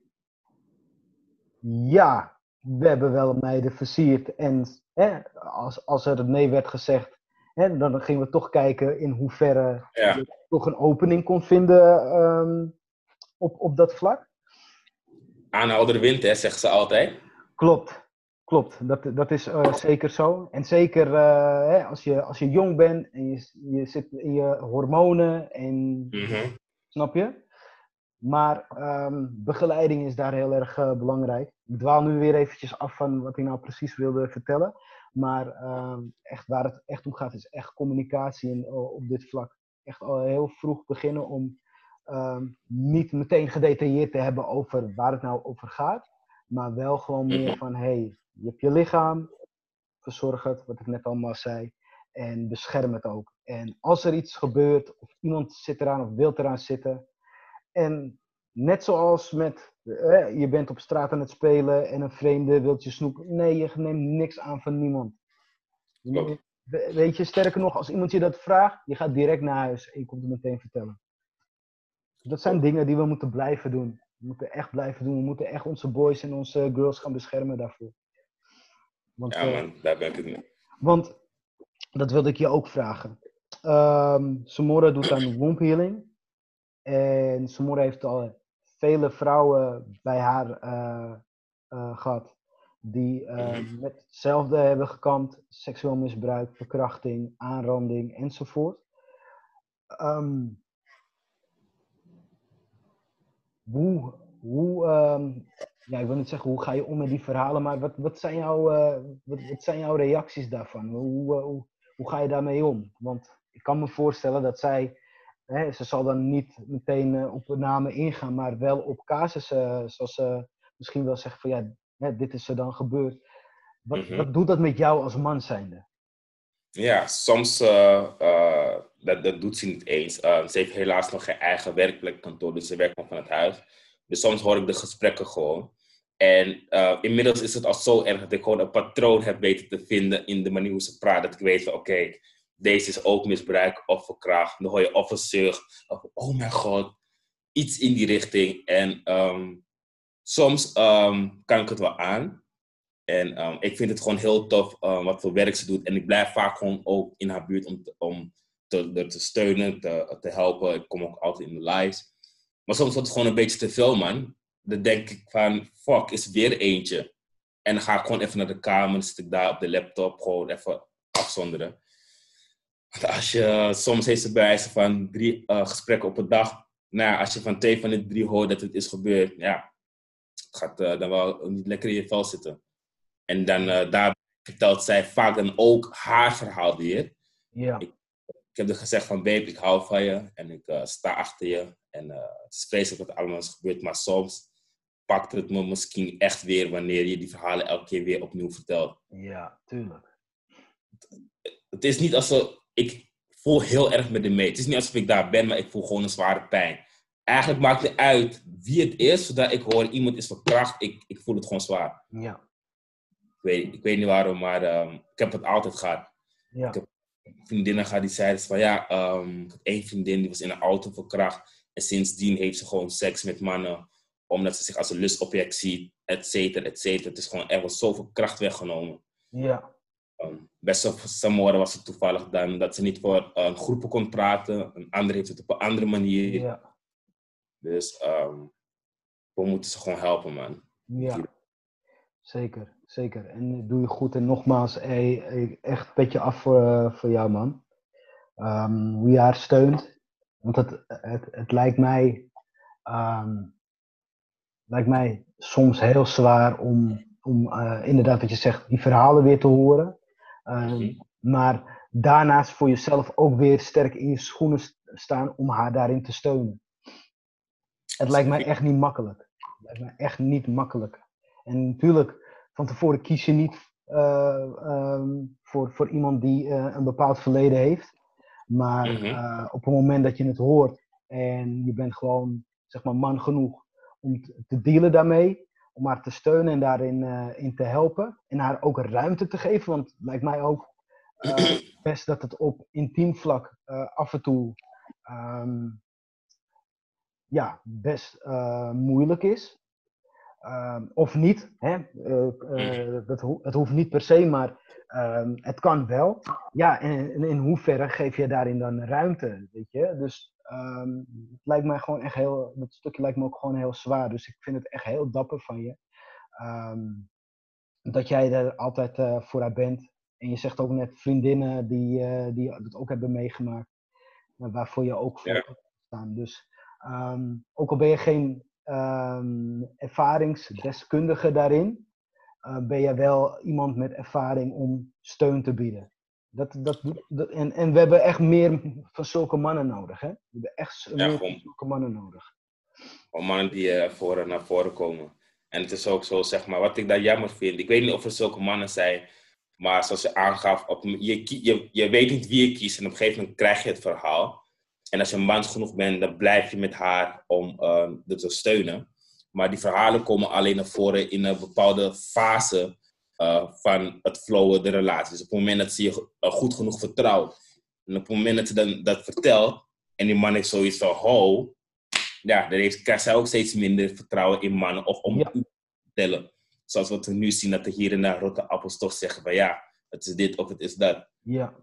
Speaker 1: Ja, we hebben wel meiden versierd. En hè, als, als er nee werd gezegd, hè, dan gingen we toch kijken in hoeverre
Speaker 2: Ja.
Speaker 1: je toch een opening kon vinden ehm, op, op dat vlak.
Speaker 2: Aanhouder wint, hè, zeggen ze altijd.
Speaker 1: Klopt, klopt. Dat, dat is eh, zeker zo. En zeker eh, hè, als, je, als je jong bent en je, je zit in je hormonen en
Speaker 2: Mhm.
Speaker 1: Snap je? Maar ehm, begeleiding is daar heel erg eh, belangrijk. Ik dwaal nu weer eventjes af van wat ik nou precies wilde vertellen. Maar ehm, echt waar het echt om gaat, is echt communicatie in, o- op dit vlak. Echt al heel vroeg beginnen om ehm, niet meteen gedetailleerd te hebben over waar het nou over gaat. Maar wel gewoon meer
Speaker 2: Mhm.
Speaker 1: van, hey, je hebt je lichaam, verzorg het, wat ik net allemaal zei. En bescherm het ook. En als er iets gebeurt, of iemand zit eraan of wil eraan zitten. En net zoals met, eh, je bent op straat aan het spelen en een vreemde wilt je snoepen. Nee, je neemt niks aan van niemand. Je Weet je, sterker nog, als iemand je dat vraagt, je gaat direct naar huis en je komt het meteen vertellen. Dat zijn dingen die we moeten blijven doen. We moeten echt blijven doen. We moeten echt onze boys en onze girls gaan beschermen daarvoor. Want,
Speaker 2: Ja,
Speaker 1: eh,
Speaker 2: man, daar ben ik het mee.
Speaker 1: want dat wilde ik je ook vragen. Ehm Samora doet aan womb healing. En Samora heeft al vele vrouwen bij haar eh, eh, gehad. Die
Speaker 2: Mhm.
Speaker 1: met hetzelfde hebben gekampt. Seksueel misbruik, verkrachting, aanranding enzovoort. Ehm, hoe, hoe ehm, ja, ik wil niet zeggen hoe ga je om met die verhalen, maar wat, wat, zijn, jouw, eh, wat, wat zijn jouw reacties daarvan? Hoe, eh, hoe, hoe ga je daarmee om? Want ik kan me voorstellen dat zij, hè, ze zal dan niet meteen eh, op namen ingaan, maar wel op casussen, zoals ze misschien wel zeggen van ja, hè, dit is er dan gebeurd. Wat,
Speaker 2: Mhm.
Speaker 1: wat doet dat met jou als man zijnde?
Speaker 2: Ja, soms uh, uh, dat, dat doet ze niet eens. Uh, ze heeft helaas nog geen eigen werkplek kantoor, dus ze werkt nog van het huis. Dus soms hoor ik de gesprekken gewoon. En uh, inmiddels is het al zo erg dat ik gewoon een patroon heb weten te vinden in de manier hoe ze praat. Dat ik weet van oké, deze is ook misbruik of verkracht. Dan hoor je of een zucht oh mijn god, iets in die richting. En um, soms ehm, kan ik het wel aan. En ehm, ik vind het gewoon heel tof um, wat voor werk ze doet. En ik blijf vaak gewoon ook in haar buurt om, te, te, te steunen, te, te helpen. Ik kom ook altijd in de lives. Maar soms wordt het gewoon een beetje te veel, man. Dan denk ik van, fuck, is weer eentje. En dan ga ik gewoon even naar de kamer, zit ik daar op de laptop, gewoon even afzonderen. Als je, soms heeft ze bewijzen van drie uh, gesprekken op een dag. Nou, als je van twee van de drie hoort dat het is gebeurd, ja, het gaat uh, dan wel niet lekker in je vel zitten. En dan uh, daar vertelt zij vaak dan ook haar verhaal weer.
Speaker 1: Ja.
Speaker 2: Ik, ik heb er gezegd van, babe, ik hou van je en ik sta achter je. En het is vreselijk wat allemaal is gebeurd, maar soms pakt het me misschien echt weer wanneer je die verhalen elke keer weer opnieuw vertelt.
Speaker 1: Ja, tuurlijk.
Speaker 2: Het is niet alsof ik voel heel erg met de mee. Het is niet alsof ik daar ben, maar ik voel gewoon een zware pijn. Eigenlijk maakt het uit wie het is, zodat ik hoor iemand is verkracht. Ik, ik voel het gewoon zwaar.
Speaker 1: Ja.
Speaker 2: Ik weet, ik weet niet waarom, maar um, ik heb het altijd gehad.
Speaker 1: Ja.
Speaker 2: Ik heb vriendinnen gehad die zeiden van ja, um, ik had één vriendin die was in een auto verkracht. En sindsdien heeft ze gewoon seks met mannen omdat ze zich als een lustobject ziet, et cetera, et cetera. Het is gewoon, er wordt zoveel kracht weggenomen.
Speaker 1: Ja.
Speaker 2: Um, best op Samora was het toevallig dan dat ze niet voor uh, groepen kon praten. Een ander heeft het op een andere manier.
Speaker 1: Ja.
Speaker 2: Dus um, we moeten ze gewoon helpen, man.
Speaker 1: Ja. Zeker, zeker. En doe je goed. En nogmaals, hey, echt petje af voor, voor jou, man. Um, hoe je haar steunt. Want het, het, het lijkt mij um, lijkt mij soms heel zwaar om, om uh, inderdaad wat je zegt, die verhalen weer te horen. Uh, maar daarnaast voor jezelf ook weer sterk in je schoenen staan om haar daarin te steunen. Het lijkt mij echt niet makkelijk. Het lijkt mij echt niet makkelijk. En natuurlijk, van tevoren kies je niet uh, um, voor, voor iemand die een bepaald verleden heeft. Maar -hmm. op het moment dat je het hoort en je bent gewoon, zeg maar, man genoeg om te dealen daarmee, om haar te steunen en daarin uh, in te helpen. En haar ook ruimte te geven, want het lijkt mij ook uh, best dat het op intiem vlak uh, af en toe um, ja, best moeilijk is. Um, of niet, hè? dat ho het hoeft niet per se, maar um, het kan wel. Ja, en, en in hoeverre geef je daarin dan ruimte, weet je? Dus Um, het lijkt mij gewoon echt heel, dat stukje lijkt me ook gewoon heel zwaar. Dus ik vind het echt heel dapper van je. Um, dat jij er altijd uh, voor haar bent. En je zegt ook net vriendinnen die, uh, die dat ook hebben meegemaakt. Uh, waarvoor je ook voor
Speaker 2: ja.
Speaker 1: staan. Dus um, ook al ben je geen ervaringsdeskundige daarin, ben je wel iemand met ervaring om steun te bieden. Dat, dat, dat, en, en we hebben echt meer van zulke mannen nodig. Hè? We hebben echt
Speaker 2: Ja,
Speaker 1: meer
Speaker 2: gewoon-
Speaker 1: van zulke mannen nodig.
Speaker 2: Mannen die eh, voor, naar voren komen. En het is ook zo, zeg maar, wat ik daar jammer vind. Ik weet niet of er zulke mannen zijn, maar zoals je aangaf, op, je, je, je weet niet wie je kiest en op een gegeven moment krijg je het verhaal. En als je mans genoeg bent, dan blijf je met haar om uh, dit te steunen. Maar die verhalen komen alleen naar voren in een bepaalde fase uh, van het flowen, de relatie. Dus op het moment dat ze je uh, goed genoeg vertrouwt. En op het moment dat ze dan dat vertelt, en die man heeft zoiets van, ho, ja, dan heeft, krijgt zij ook steeds minder vertrouwen in mannen of om
Speaker 1: Ja.
Speaker 2: te vertellen. Zoals wat we nu zien, dat er hier en daar rotte appels toch zeggen van ja, het is dit of het is dat.
Speaker 1: Ja.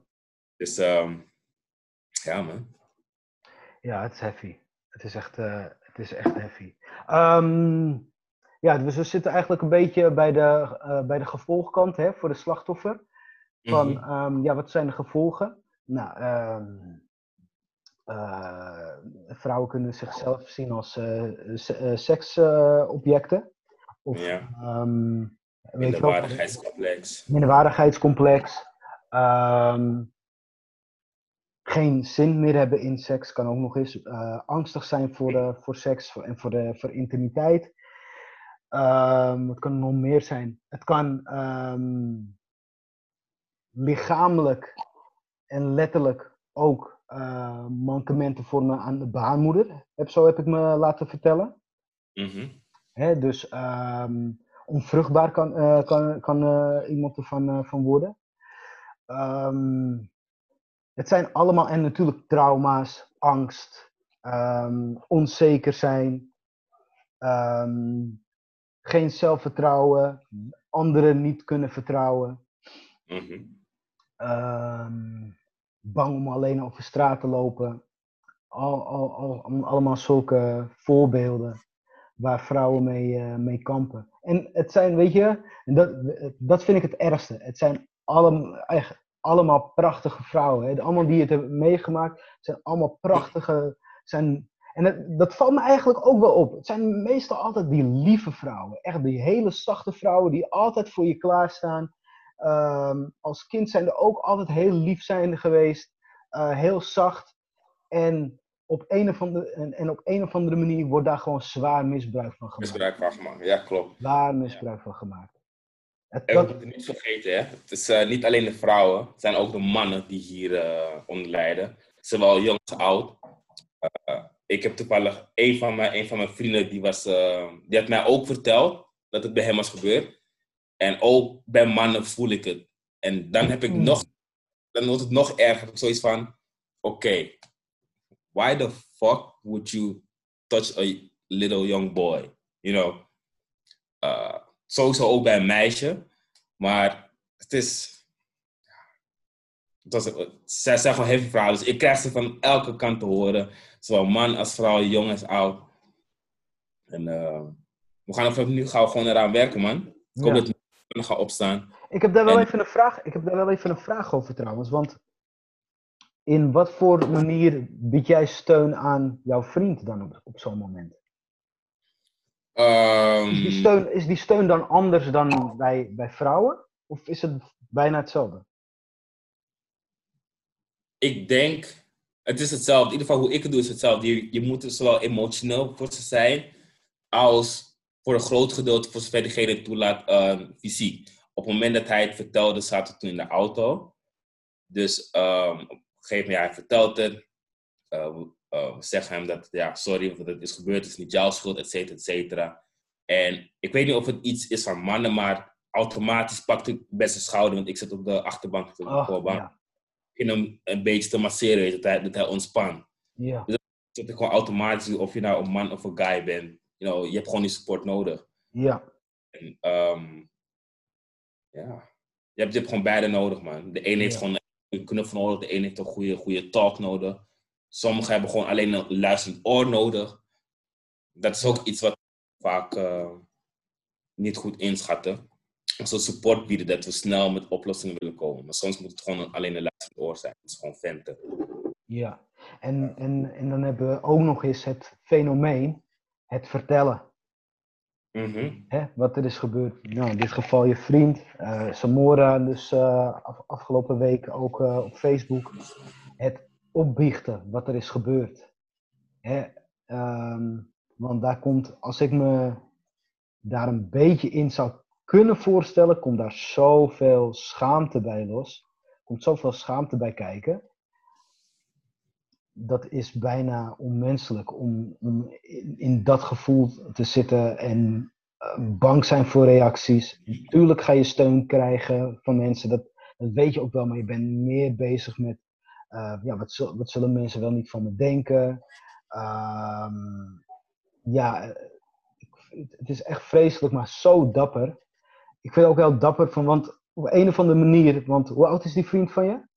Speaker 2: Dus um, ja man.
Speaker 1: Ja, het is heavy. Het is echt, uh, het is echt heavy. Um, ja, dus we zitten eigenlijk een beetje bij de, uh, bij de gevolgkant hè, voor de slachtoffer. Van,
Speaker 2: mm -hmm.
Speaker 1: um, ja, wat zijn de gevolgen? Nou, um, uh, vrouwen kunnen zichzelf zien als uh, seksobjecten. of
Speaker 2: ja.
Speaker 1: um,
Speaker 2: minderwaardigheidscomplex.
Speaker 1: Minderwaardigheidscomplex. Geen zin meer hebben in seks kan ook nog eens. Angstig zijn voor, de, voor seks en voor, de, voor intimiteit. Um, het kan nog meer zijn. Het kan um, lichamelijk en letterlijk ook uh, mankementen vormen aan de baarmoeder. Heb, zo heb ik me laten vertellen.
Speaker 2: Mm -hmm.
Speaker 1: Hè, dus um, onvruchtbaar kan, uh, kan, kan uh, iemand ervan van worden. het zijn allemaal, en natuurlijk trauma's, angst, onzeker zijn. Geen zelfvertrouwen, anderen niet kunnen vertrouwen.
Speaker 2: Mhm.
Speaker 1: Ehm, bang om alleen over straat te lopen. Al, al, al, allemaal zulke voorbeelden waar vrouwen mee, eh, mee kampen. En het zijn, weet je, dat, dat vind ik het ergste. Het zijn allemaal, echt, allemaal prachtige vrouwen. Hè. Allemaal die het hebben meegemaakt, zijn allemaal prachtige. Zijn, en het, dat valt me eigenlijk ook wel op. Het zijn meestal altijd die lieve vrouwen. Echt die hele zachte vrouwen die altijd voor je klaarstaan. Um, als kind zijn er ook altijd heel lief zijn geweest. Uh, heel zacht. En op een of andere, en, en, op een of andere manier wordt daar gewoon zwaar misbruik van gemaakt.
Speaker 2: Misbruik van gemaakt, ja klopt.
Speaker 1: Zwaar misbruik ja. van gemaakt.
Speaker 2: Het, en we moeten niet vergeten, hè? het is uh, niet alleen de vrouwen, het zijn ook de mannen die hier uh, onder lijden. Zowel jong als oud. Ik heb toevallig een van mijn, een van mijn vrienden, die, was, die had mij ook verteld dat het bij hem was gebeurd. En ook bij mannen voel ik het. En dan heb ik mm. nog, dan wordt het nog erger. Zoiets van, oké, okay, why the fuck would you touch a little young boy? You know? Uh, sowieso ook bij een meisje. Maar het is... Het was, zij zijn gewoon heavy verhalen. Dus ik krijg ze van elke kant te horen. Zowel man als vrouw, jong als oud. En uh, we gaan er nu gaan we gewoon eraan werken, man. Ik hoop ja. dat we gaan opstaan.
Speaker 1: Ik heb daar wel even een vraag. Ik heb daar wel even een vraag over trouwens. Want in wat voor manier bied jij steun aan jouw vriend dan op, op zo'n moment?
Speaker 2: Um,
Speaker 1: is, die steun, is die steun dan anders dan bij, bij vrouwen? Of is het bijna hetzelfde?
Speaker 2: Ik denk, het is hetzelfde. In ieder geval hoe ik het doe is hetzelfde. Je, je moet er zowel emotioneel voor ze zijn, als voor een groot gedeelte, voor zover diegene toelaat, uh, fysiek. Op het moment dat hij het vertelde, zaten we toen in de auto. Dus um, gegeven moment, ja, hij vertelt het. Uh, uh, we zeggen hem dat, ja, sorry wat het is gebeurd, het is niet jouw schuld, et cetera, et cetera. En ik weet niet of het iets is van mannen, maar automatisch pakt ik best een schouder, want ik zit op de achterbank, op de oh. Ja. In hem een beetje te masseren, dat hij, dat hij ontspant.
Speaker 1: Ja.
Speaker 2: Dus dat ik gewoon automatisch, of je nou een man of een guy bent, you know, je hebt gewoon die support nodig.
Speaker 1: Ja.
Speaker 2: En, um, ja. Je hebt, je hebt gewoon beide nodig, man. De een heeft ja. gewoon een knuffel nodig. De een heeft een goede, goede talk nodig. Sommigen hebben gewoon alleen een luisterend oor nodig. Dat is ook iets wat vaak uh, niet goed inschatten. Zo support bieden dat we snel met oplossingen willen komen. Maar soms moet het gewoon alleen een luisterend oor zijn. Het is gewoon venten.
Speaker 1: Ja, en, en, en dan hebben we ook nog eens het fenomeen, het vertellen.
Speaker 2: Mm
Speaker 1: Hè, wat er is gebeurd. Nou, in dit geval je vriend, uh, Samora, dus uh, af, afgelopen week ook uh, op Facebook. Het opbiechten wat er is gebeurd. Hè, um, want daar komt, als ik me daar een beetje in zou kunnen voorstellen, komt daar zoveel schaamte bij los. Komt zoveel schaamte bij kijken dat is bijna onmenselijk om, om in, dat gevoel te zitten en uh, bang zijn voor reacties. Natuurlijk ga je steun krijgen van mensen, dat, weet je ook wel, maar je bent meer bezig met uh, ja, wat, zul, wat, zullen mensen wel niet van me denken. Uh, ja, het is echt vreselijk, maar zo dapper. Ik vind het ook wel dapper van, want op een of andere manier, want hoe oud is die vriend van je?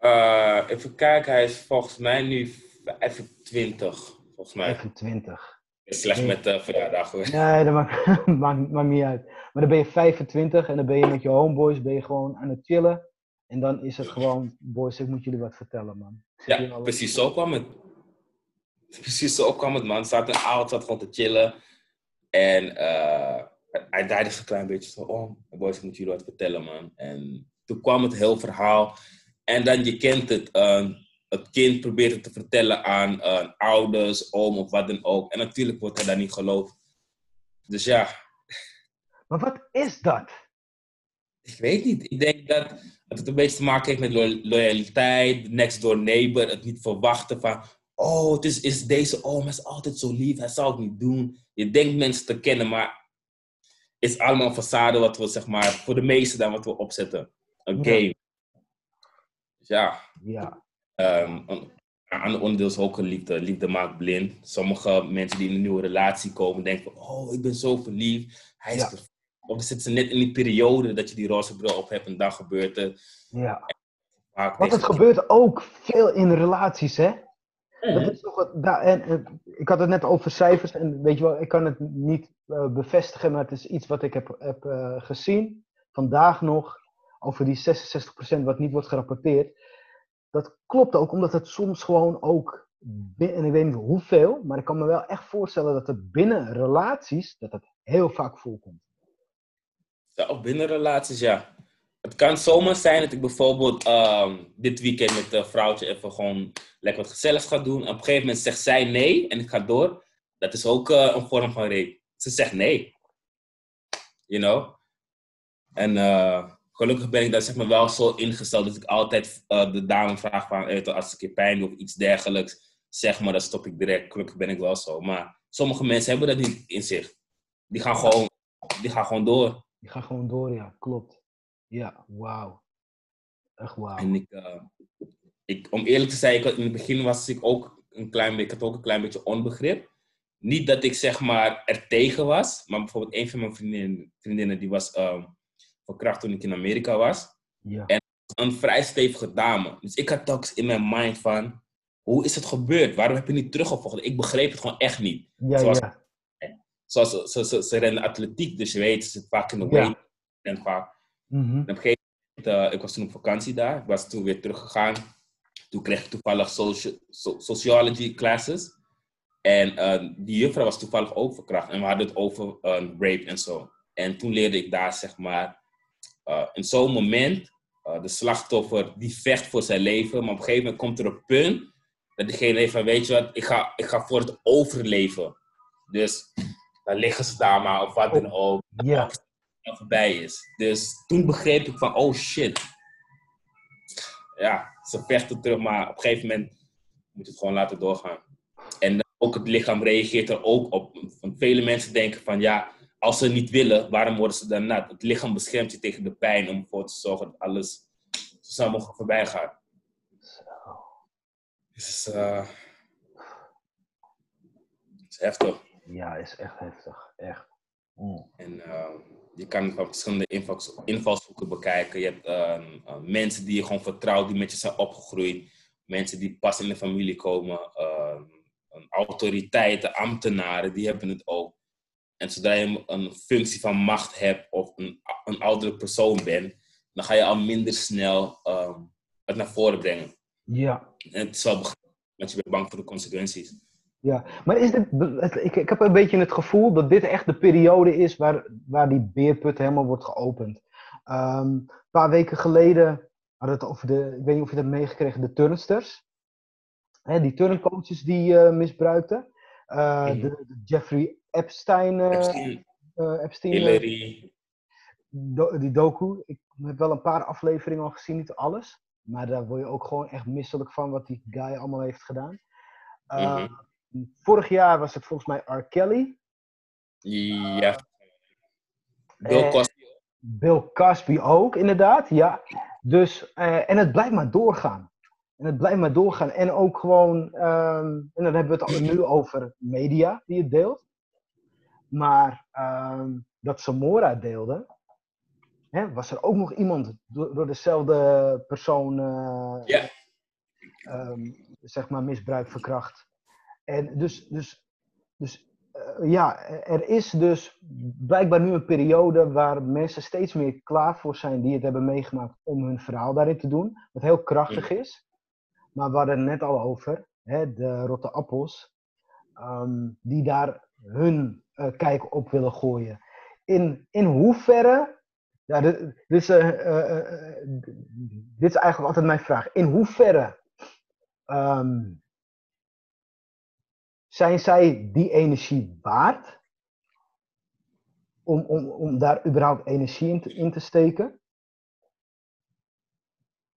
Speaker 2: Uh, even kijken, hij is volgens mij nu 25. Volgens mij.
Speaker 1: 25.
Speaker 2: Slecht met de uh, verjaardag hoor.
Speaker 1: Nee, dat maakt, maakt, maakt, niet uit. Maar dan ben je 25 en dan ben je met je homeboys ben je gewoon aan het chillen. En dan is het gewoon, boys, ik moet jullie wat vertellen, man.
Speaker 2: Ja, precies zo kwam het. Precies zo kwam het, man. Zat een avond, zat gewoon te chillen. En uh, hij draaide een klein beetje zo om. Oh, boys, ik moet jullie wat vertellen, man. En toen kwam het heel verhaal en dan je kent het. Uh, het kind probeert het te vertellen aan uh, ouders, oom of wat dan ook. En natuurlijk wordt hij daar niet geloofd. Dus ja.
Speaker 1: Maar wat is dat?
Speaker 2: Ik weet niet. Ik denk dat het een beetje te maken heeft met lo loyaliteit, next door neighbor, het niet verwachten van, oh, het is, is deze oom is altijd zo lief, hij zal het niet doen. Je denkt mensen te kennen, maar is allemaal een façade wat we, zeg maar, voor de meesten dan wat we opzetten. Een game. Ja.
Speaker 1: ja.
Speaker 2: Um, Aan onderdeel is ook een liefde. Liefde maakt blind. Sommige mensen die in een nieuwe relatie komen denken van, oh, ik ben zo verliefd. Hij is
Speaker 1: Ja.
Speaker 2: Of dan zitten ze net in die periode dat je die roze bril op hebt en dan gebeurt het.
Speaker 1: Ja. Want het gebeurt ook veel in relaties, hè? Dat is toch het, daar- en, en ik had het net over cijfers en weet je wel, ik kan het niet eh, bevestigen, maar het is iets wat ik heb, heb eh, gezien vandaag nog over die 66% wat niet wordt gerapporteerd. Dat klopt ook, omdat het soms gewoon ook, en ik weet niet hoeveel, maar ik kan me wel echt voorstellen dat het binnen relaties, dat het heel vaak voorkomt.
Speaker 2: Ja, of binnen relaties, ja. Het kan zomaar zijn dat ik bijvoorbeeld ehm, dit weekend met een vrouwtje even gewoon lekker wat gezelligs ga doen. En op een gegeven moment zegt zij nee en ik ga door. Dat is ook eh, een vorm van rape. Ze zegt nee. You know? En eh, gelukkig ben ik daar zeg maar wel zo ingesteld dat ik altijd eh, de dame vraag van als ik een pijn doe of iets dergelijks. Zeg maar, dan stop ik direct. Gelukkig ben ik wel zo. Maar sommige mensen hebben dat niet in zich. Die gaan gewoon, die gaan gewoon door.
Speaker 1: Je gaat gewoon door, ja, klopt. Ja, wauw. Echt wauw.
Speaker 2: En ik, eh, ik, om eerlijk te zijn, ik, in het begin was ik ook een klein beetje, ik had ook een klein beetje onbegrip. Niet dat ik zeg maar er tegen was, maar bijvoorbeeld een van mijn vriendinnen, vriendinnen die was ehm, verkracht toen ik in Amerika was.
Speaker 1: Ja.
Speaker 2: Een vrij stevige dame. Dus ik had telkens in mijn mind van, hoe is het gebeurd? Waarom heb je niet teruggevolgd? Ik begreep het gewoon echt niet.
Speaker 1: Ja,
Speaker 2: Zoals-
Speaker 1: ja.
Speaker 2: Zoals ze, ze, ze, ze rennen atletiek, dus je weet, ze zit vaak in de
Speaker 1: Ja.
Speaker 2: weight. En vaak
Speaker 1: Mhm.
Speaker 2: en op een gegeven moment, eh, ik was toen op vakantie daar. Ik was toen weer teruggegaan. Toen kreeg ik toevallig soci so- sociology classes. En eh, die juffrouw was toevallig ook verkracht. En we hadden het over eh, rape en zo. En toen leerde ik daar, zeg maar, eh, in zo'n moment, eh, de slachtoffer die vecht voor zijn leven. Maar op een gegeven moment komt er een punt dat diegene heeft van, weet je wat, ik ga, ik ga voor het overleven. Dus dan liggen ze daar maar of wat dan ook
Speaker 1: Ja.
Speaker 2: En voorbij is. Dus toen begreep ik van, oh shit. Ja, ze vechten terug, maar op een gegeven moment moet je het gewoon laten doorgaan. En ook het lichaam reageert er ook op. Want vele mensen denken van, ja, als ze niet willen, waarom worden ze dan nat? Het lichaam beschermt je tegen de pijn om ervoor te zorgen dat alles zo snel mogelijk voorbij gaat. Dus, eh, het is heftig.
Speaker 1: Ja, is echt heftig. Echt. Mm.
Speaker 2: En ehm, je kan van verschillende invals- invalshoeken bekijken. Je hebt ehm, eh, mensen die je gewoon vertrouwt, die met je zijn opgegroeid. Mensen die pas in de familie komen. ehm, autoriteiten, ambtenaren, die hebben het ook. En zodra je een- functie van macht hebt of een, een oudere persoon bent, dan ga je al minder snel ehm, het naar voren brengen.
Speaker 1: Ja.
Speaker 2: En het is wel begrijpelijk, want je bent bang voor de consequenties.
Speaker 1: Ja, maar is dit, ik, ik heb een beetje het gevoel dat dit echt de periode is waar, waar die beerput helemaal wordt geopend. Ehm, een paar weken geleden hadden het over de, ik weet niet of je dat meegekregen, de turnsters. Hè, die turncoaches die eh, misbruikten. Eh,
Speaker 2: Mhm.
Speaker 1: de, de Jeffrey Epstein, eh,
Speaker 2: Epstein,
Speaker 1: Epstein
Speaker 2: Hillary,
Speaker 1: do- die doku. Ik heb wel een paar afleveringen al gezien, niet alles. Maar daar word je ook gewoon echt misselijk van wat die guy allemaal heeft gedaan.
Speaker 2: Mhm.
Speaker 1: Vorig jaar was het volgens mij R. Kelly.
Speaker 2: ja. Bill
Speaker 1: Eh,
Speaker 2: Cosby.
Speaker 1: Bill Cosby ook, inderdaad. Ja. Dus, eh, en het blijft maar doorgaan. En het blijft maar doorgaan. En ook gewoon, ehm, en dan hebben we het al nu over media die het deelt. Maar ehm, dat Samora deelde, hè, was er ook nog iemand door, door dezelfde persoon, eh,
Speaker 2: Ja.
Speaker 1: ehm, zeg maar, misbruik, verkracht. En dus, dus, dus eh, ja, er is dus blijkbaar nu een periode waar mensen steeds meer klaar voor zijn die het hebben meegemaakt om hun verhaal daarin te doen. Wat heel krachtig is. Maar we hadden het net al over, hè, de rotte appels, ehm, die daar hun eh, kijk op willen gooien. In, in hoeverre, ja, dit, dit, is, eh, dit is eigenlijk altijd mijn vraag. In hoeverre ehm, zijn zij die energie waard? Om, om, om daar überhaupt energie in te, in te steken?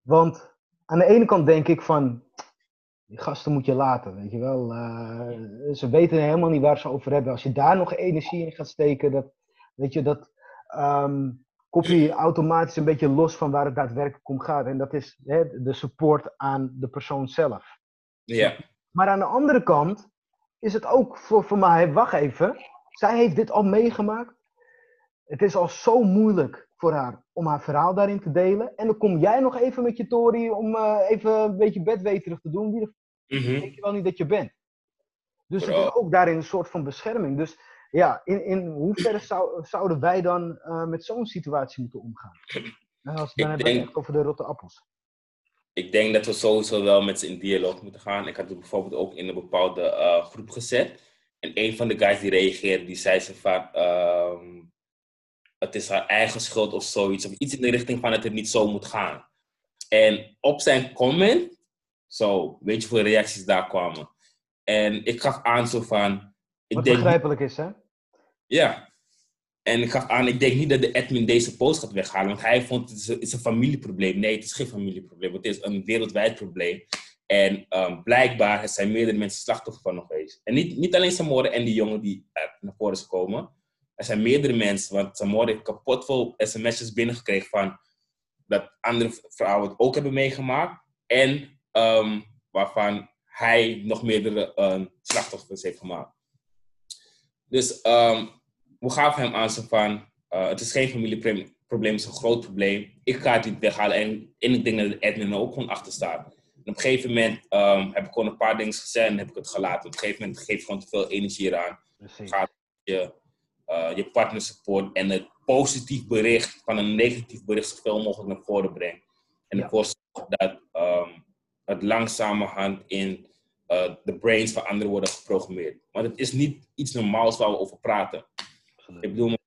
Speaker 1: Want aan de ene kant denk ik van, die gasten moet je laten, weet je wel. Eh, ze weten helemaal niet waar ze over hebben. Als je daar nog energie in gaat steken, dat, weet je, dat koppel je automatisch een beetje los van waar het daadwerkelijk om gaat. En dat is hè, de support aan de persoon zelf.
Speaker 2: Ja.
Speaker 1: Maar aan de andere kant is het ook voor, voor mij, wacht even, zij heeft dit al meegemaakt. Het is al zo moeilijk voor haar om haar verhaal daarin te delen. En dan kom jij nog even met je Tori om uh, even een beetje bedweterig te doen. Wie
Speaker 2: mm -hmm.
Speaker 1: denk je wel niet dat je bent? Dus het is ook daarin een soort van bescherming. Dus ja, in, in hoeverre zou, zouden wij dan uh, met zo'n situatie moeten omgaan? Als we dan hebben denk... over de rotte appels.
Speaker 2: Ik denk dat we sowieso wel met ze in dialoog moeten gaan. Ik had het bijvoorbeeld ook in een bepaalde uh, groep gezet. En een van de guys die reageerde, die zei ze van... Uh, het is haar eigen schuld of zoiets. Of iets in de richting van dat het niet zo moet gaan. En op zijn comment, zo, weet je hoeveel reacties daar kwamen. En ik gaf aan zo van... Ik
Speaker 1: Wat
Speaker 2: denk,
Speaker 1: begrijpelijk is, hè?
Speaker 2: Ja. En ik gaf aan, ik denk niet dat de admin deze post gaat weghalen. Want hij vond het is een, familieprobleem. Nee, het is geen familieprobleem. Het is een wereldwijd probleem. En um, blijkbaar zijn meerdere mensen slachtoffer van nog geweest. En niet, niet alleen Samore en die jongen die naar voren is gekomen. Er zijn meerdere mensen. Want Samore heeft kapot veel sms'jes binnengekregen van... dat andere vrouwen het ook hebben meegemaakt. En um, waarvan hij nog meerdere um, slachtoffers heeft gemaakt. Dus we gaven hem aan van, uh, het is geen familieprobleem, het is een groot probleem. Ik ga het niet weghalen en, en ik denk dat de admin er ook gewoon achter staat. En op een gegeven moment um, heb ik gewoon een paar dingen gezegd en heb ik het gelaten. Op een gegeven moment geef je gewoon te veel energie eraan. Gaat je, uh, je partner support en het positief bericht van een negatief bericht zoveel mogelijk naar voren brengt. En ervoor ja. zorg dat um, het langzamerhand in uh, de brains van anderen worden geprogrammeerd. Maar het is niet iets normaals waar we over praten. Ik bedoel,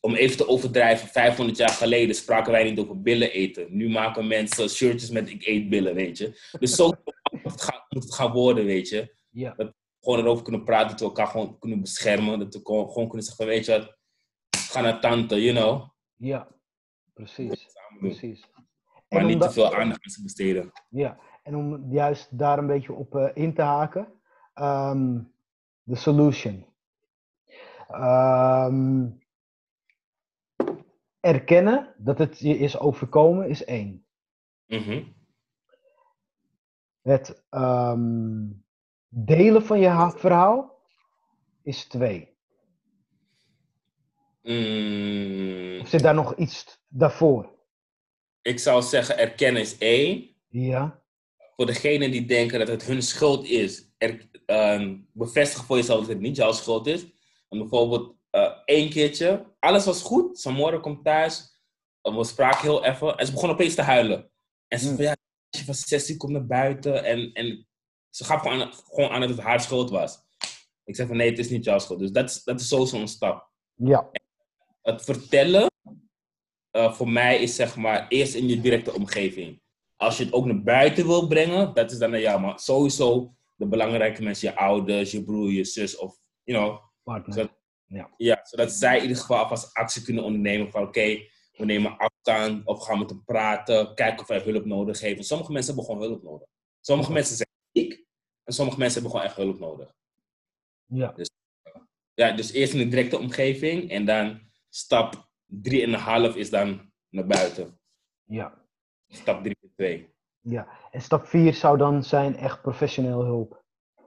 Speaker 2: om even te overdrijven, 500 jaar geleden spraken wij niet over billen eten. Nu maken mensen shirtjes met ik eet billen, weet je. Dus zo moet het gaan, moet het gaan worden, weet je.
Speaker 1: Ja.
Speaker 2: Dat we gewoon erover kunnen praten, dat we elkaar gewoon kunnen beschermen. Dat we gewoon, gewoon kunnen zeggen, weet je wat, ga naar tante, you know.
Speaker 1: Ja, precies. precies.
Speaker 2: Maar en niet te veel aandacht aan ze besteden.
Speaker 1: Ja, en om juist daar een beetje op uh, in te haken, um, de solution. Um, erkennen dat het je is overkomen is één.
Speaker 2: Mm -hmm.
Speaker 1: Het um, delen van je verhaal is twee.
Speaker 2: Mm.
Speaker 1: Of zit daar nog iets daarvoor?
Speaker 2: Ik zou zeggen, erkennen is één.
Speaker 1: Ja.
Speaker 2: Voor degenen die denken dat het hun schuld is, er, um, bevestig voor jezelf dat het niet jouw schuld is. En bijvoorbeeld uh, één keertje, alles was goed. Samora komt thuis, we spraken heel even en ze begon opeens te huilen. En ze mm. van ja, van sessie komt naar buiten en, en ze gaf gewoon aan, gewoon aan dat het haar schuld was. Ik zeg van nee, het is niet jouw schuld. Dus dat is, dat is sowieso een stap.
Speaker 1: Ja.
Speaker 2: En het vertellen uh, voor mij is zeg maar eerst in je directe omgeving. Als je het ook naar buiten wil brengen, dat is dan naar jou. Maar sowieso de belangrijke mensen, je ouders, je broer, je zus of, you know.
Speaker 1: Partner.
Speaker 2: Zodat,
Speaker 1: ja.
Speaker 2: ja, zodat zij in ieder geval alvast actie kunnen ondernemen van oké, okay, we nemen afstand of gaan met hem praten, kijken of hij hulp nodig. Want sommige mensen hebben gewoon hulp nodig. Sommige ja. mensen zijn ziek en sommige mensen hebben gewoon echt hulp nodig.
Speaker 1: Ja.
Speaker 2: Dus, ja, dus eerst in de directe omgeving en dan stap 3,5 is dan naar buiten.
Speaker 1: Ja.
Speaker 2: Stap 3,2.
Speaker 1: Ja, en stap 4 zou dan zijn echt professioneel hulp.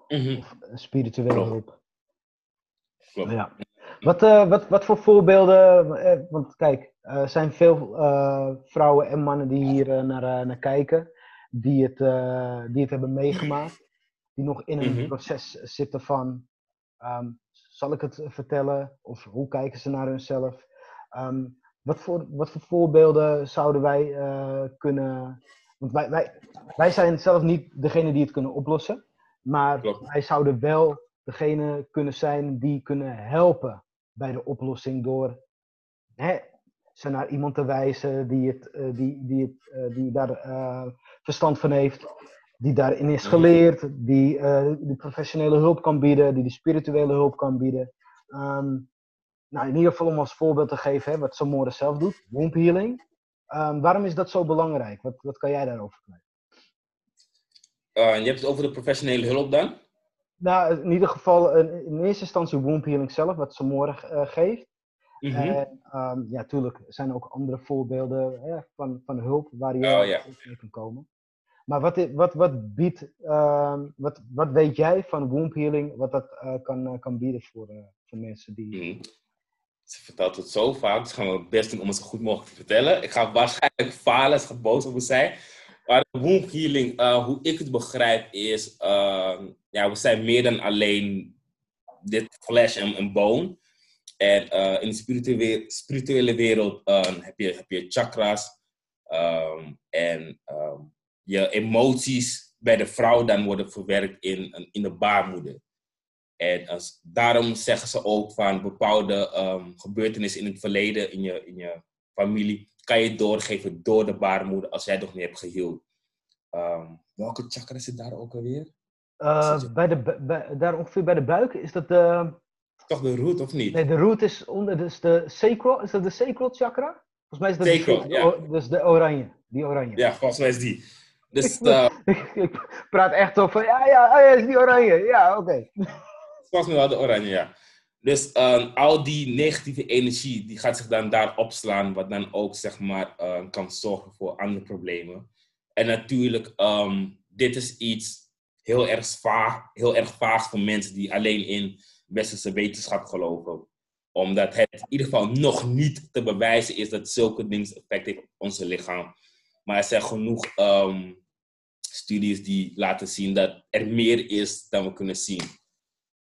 Speaker 2: Mm -hmm.
Speaker 1: Of spirituele
Speaker 2: Klopt.
Speaker 1: hulp.
Speaker 2: Klopt.
Speaker 1: Ja. Wat, uh, wat, wat voor voorbeelden, uh, want kijk, er uh, zijn veel vrouwen en mannen die hier naar, naar kijken, die het, die het hebben meegemaakt, die nog in een
Speaker 2: Mhm.
Speaker 1: proces zitten van, ehm, zal ik het vertellen, of hoe kijken ze naar hunzelf? Ehm, wat, voor, wat voor voorbeelden zouden wij eh, kunnen, want wij, wij, wij zijn zelf niet degene die het kunnen oplossen, maar
Speaker 2: Klopt.
Speaker 1: wij zouden wel degene kunnen zijn die kunnen helpen bij de oplossing door hè, ze naar iemand te wijzen die, het, eh, die, die, het, eh, die daar eh, verstand van heeft, die daarin is geleerd, die die professionele hulp kan bieden, die de spirituele hulp kan bieden. Ehm, nou, in ieder geval om als voorbeeld te geven hè, wat Samora zelf doet, womb healing. Ehm, waarom is dat zo belangrijk? Wat, wat kan jij daarover kwijt?
Speaker 2: Je hebt het over de professionele hulp dan?
Speaker 1: Nou, in ieder geval in, in eerste instantie womb healing zelf, wat Samora uh, geeft.
Speaker 2: Mhm.
Speaker 1: En um, ja, tuurlijk zijn er ook andere voorbeelden hè, van, van hulp waar je
Speaker 2: Oh, ja.
Speaker 1: mee kan komen. Maar wat, wat, wat biedt, ehm, wat, wat weet jij van womb healing, wat dat uh, kan, kan bieden voor, voor mensen die...
Speaker 2: Mhm. Ze vertelt het zo vaak, dus gaan we het best doen om het zo goed mogelijk te vertellen. Ik ga waarschijnlijk falen, ze gaat boos over zijn. Maar womb healing, hoe ik het begrijp, is, ehm, ja, we zijn meer dan alleen dit flesh en, en bone. En uh, in de spirituele, wereld uh, heb, je, heb je chakras. Um, en um, je emoties bij de vrouw dan worden verwerkt in, in de baarmoeder. En als, daarom zeggen ze ook van bepaalde um, gebeurtenissen in het verleden, in je, in je familie, kan je doorgeven door de baarmoeder als jij nog niet hebt geheeld. welke chakra zit daar ook alweer?
Speaker 1: Uh, bij de, bij, daar ongeveer bij de buik is dat de
Speaker 2: toch de root, of niet?
Speaker 1: Nee, de root is onder, dus de sacral, is dat de sacral chakra? Volgens mij is dat
Speaker 2: sacral,
Speaker 1: de,
Speaker 2: ja.
Speaker 1: dus de oranje, die oranje.
Speaker 2: Ja, volgens mij is die. Dus,
Speaker 1: uh, ik praat echt over, ja, ja, oh ja, is die oranje, ja, oké. Okay.
Speaker 2: Volgens mij wel de oranje, ja. Dus um, al die negatieve energie, die gaat zich dan daar opslaan, wat dan ook, zeg maar, uh, kan zorgen voor andere problemen. En natuurlijk, um, dit is iets heel erg vaag, heel erg vaag voor mensen die alleen in westerse wetenschap geloven. Omdat het in ieder geval nog niet te bewijzen is dat zulke dingen effect heeft op onze lichaam. Maar er zijn genoeg um, studies die laten zien dat er meer is dan we kunnen zien.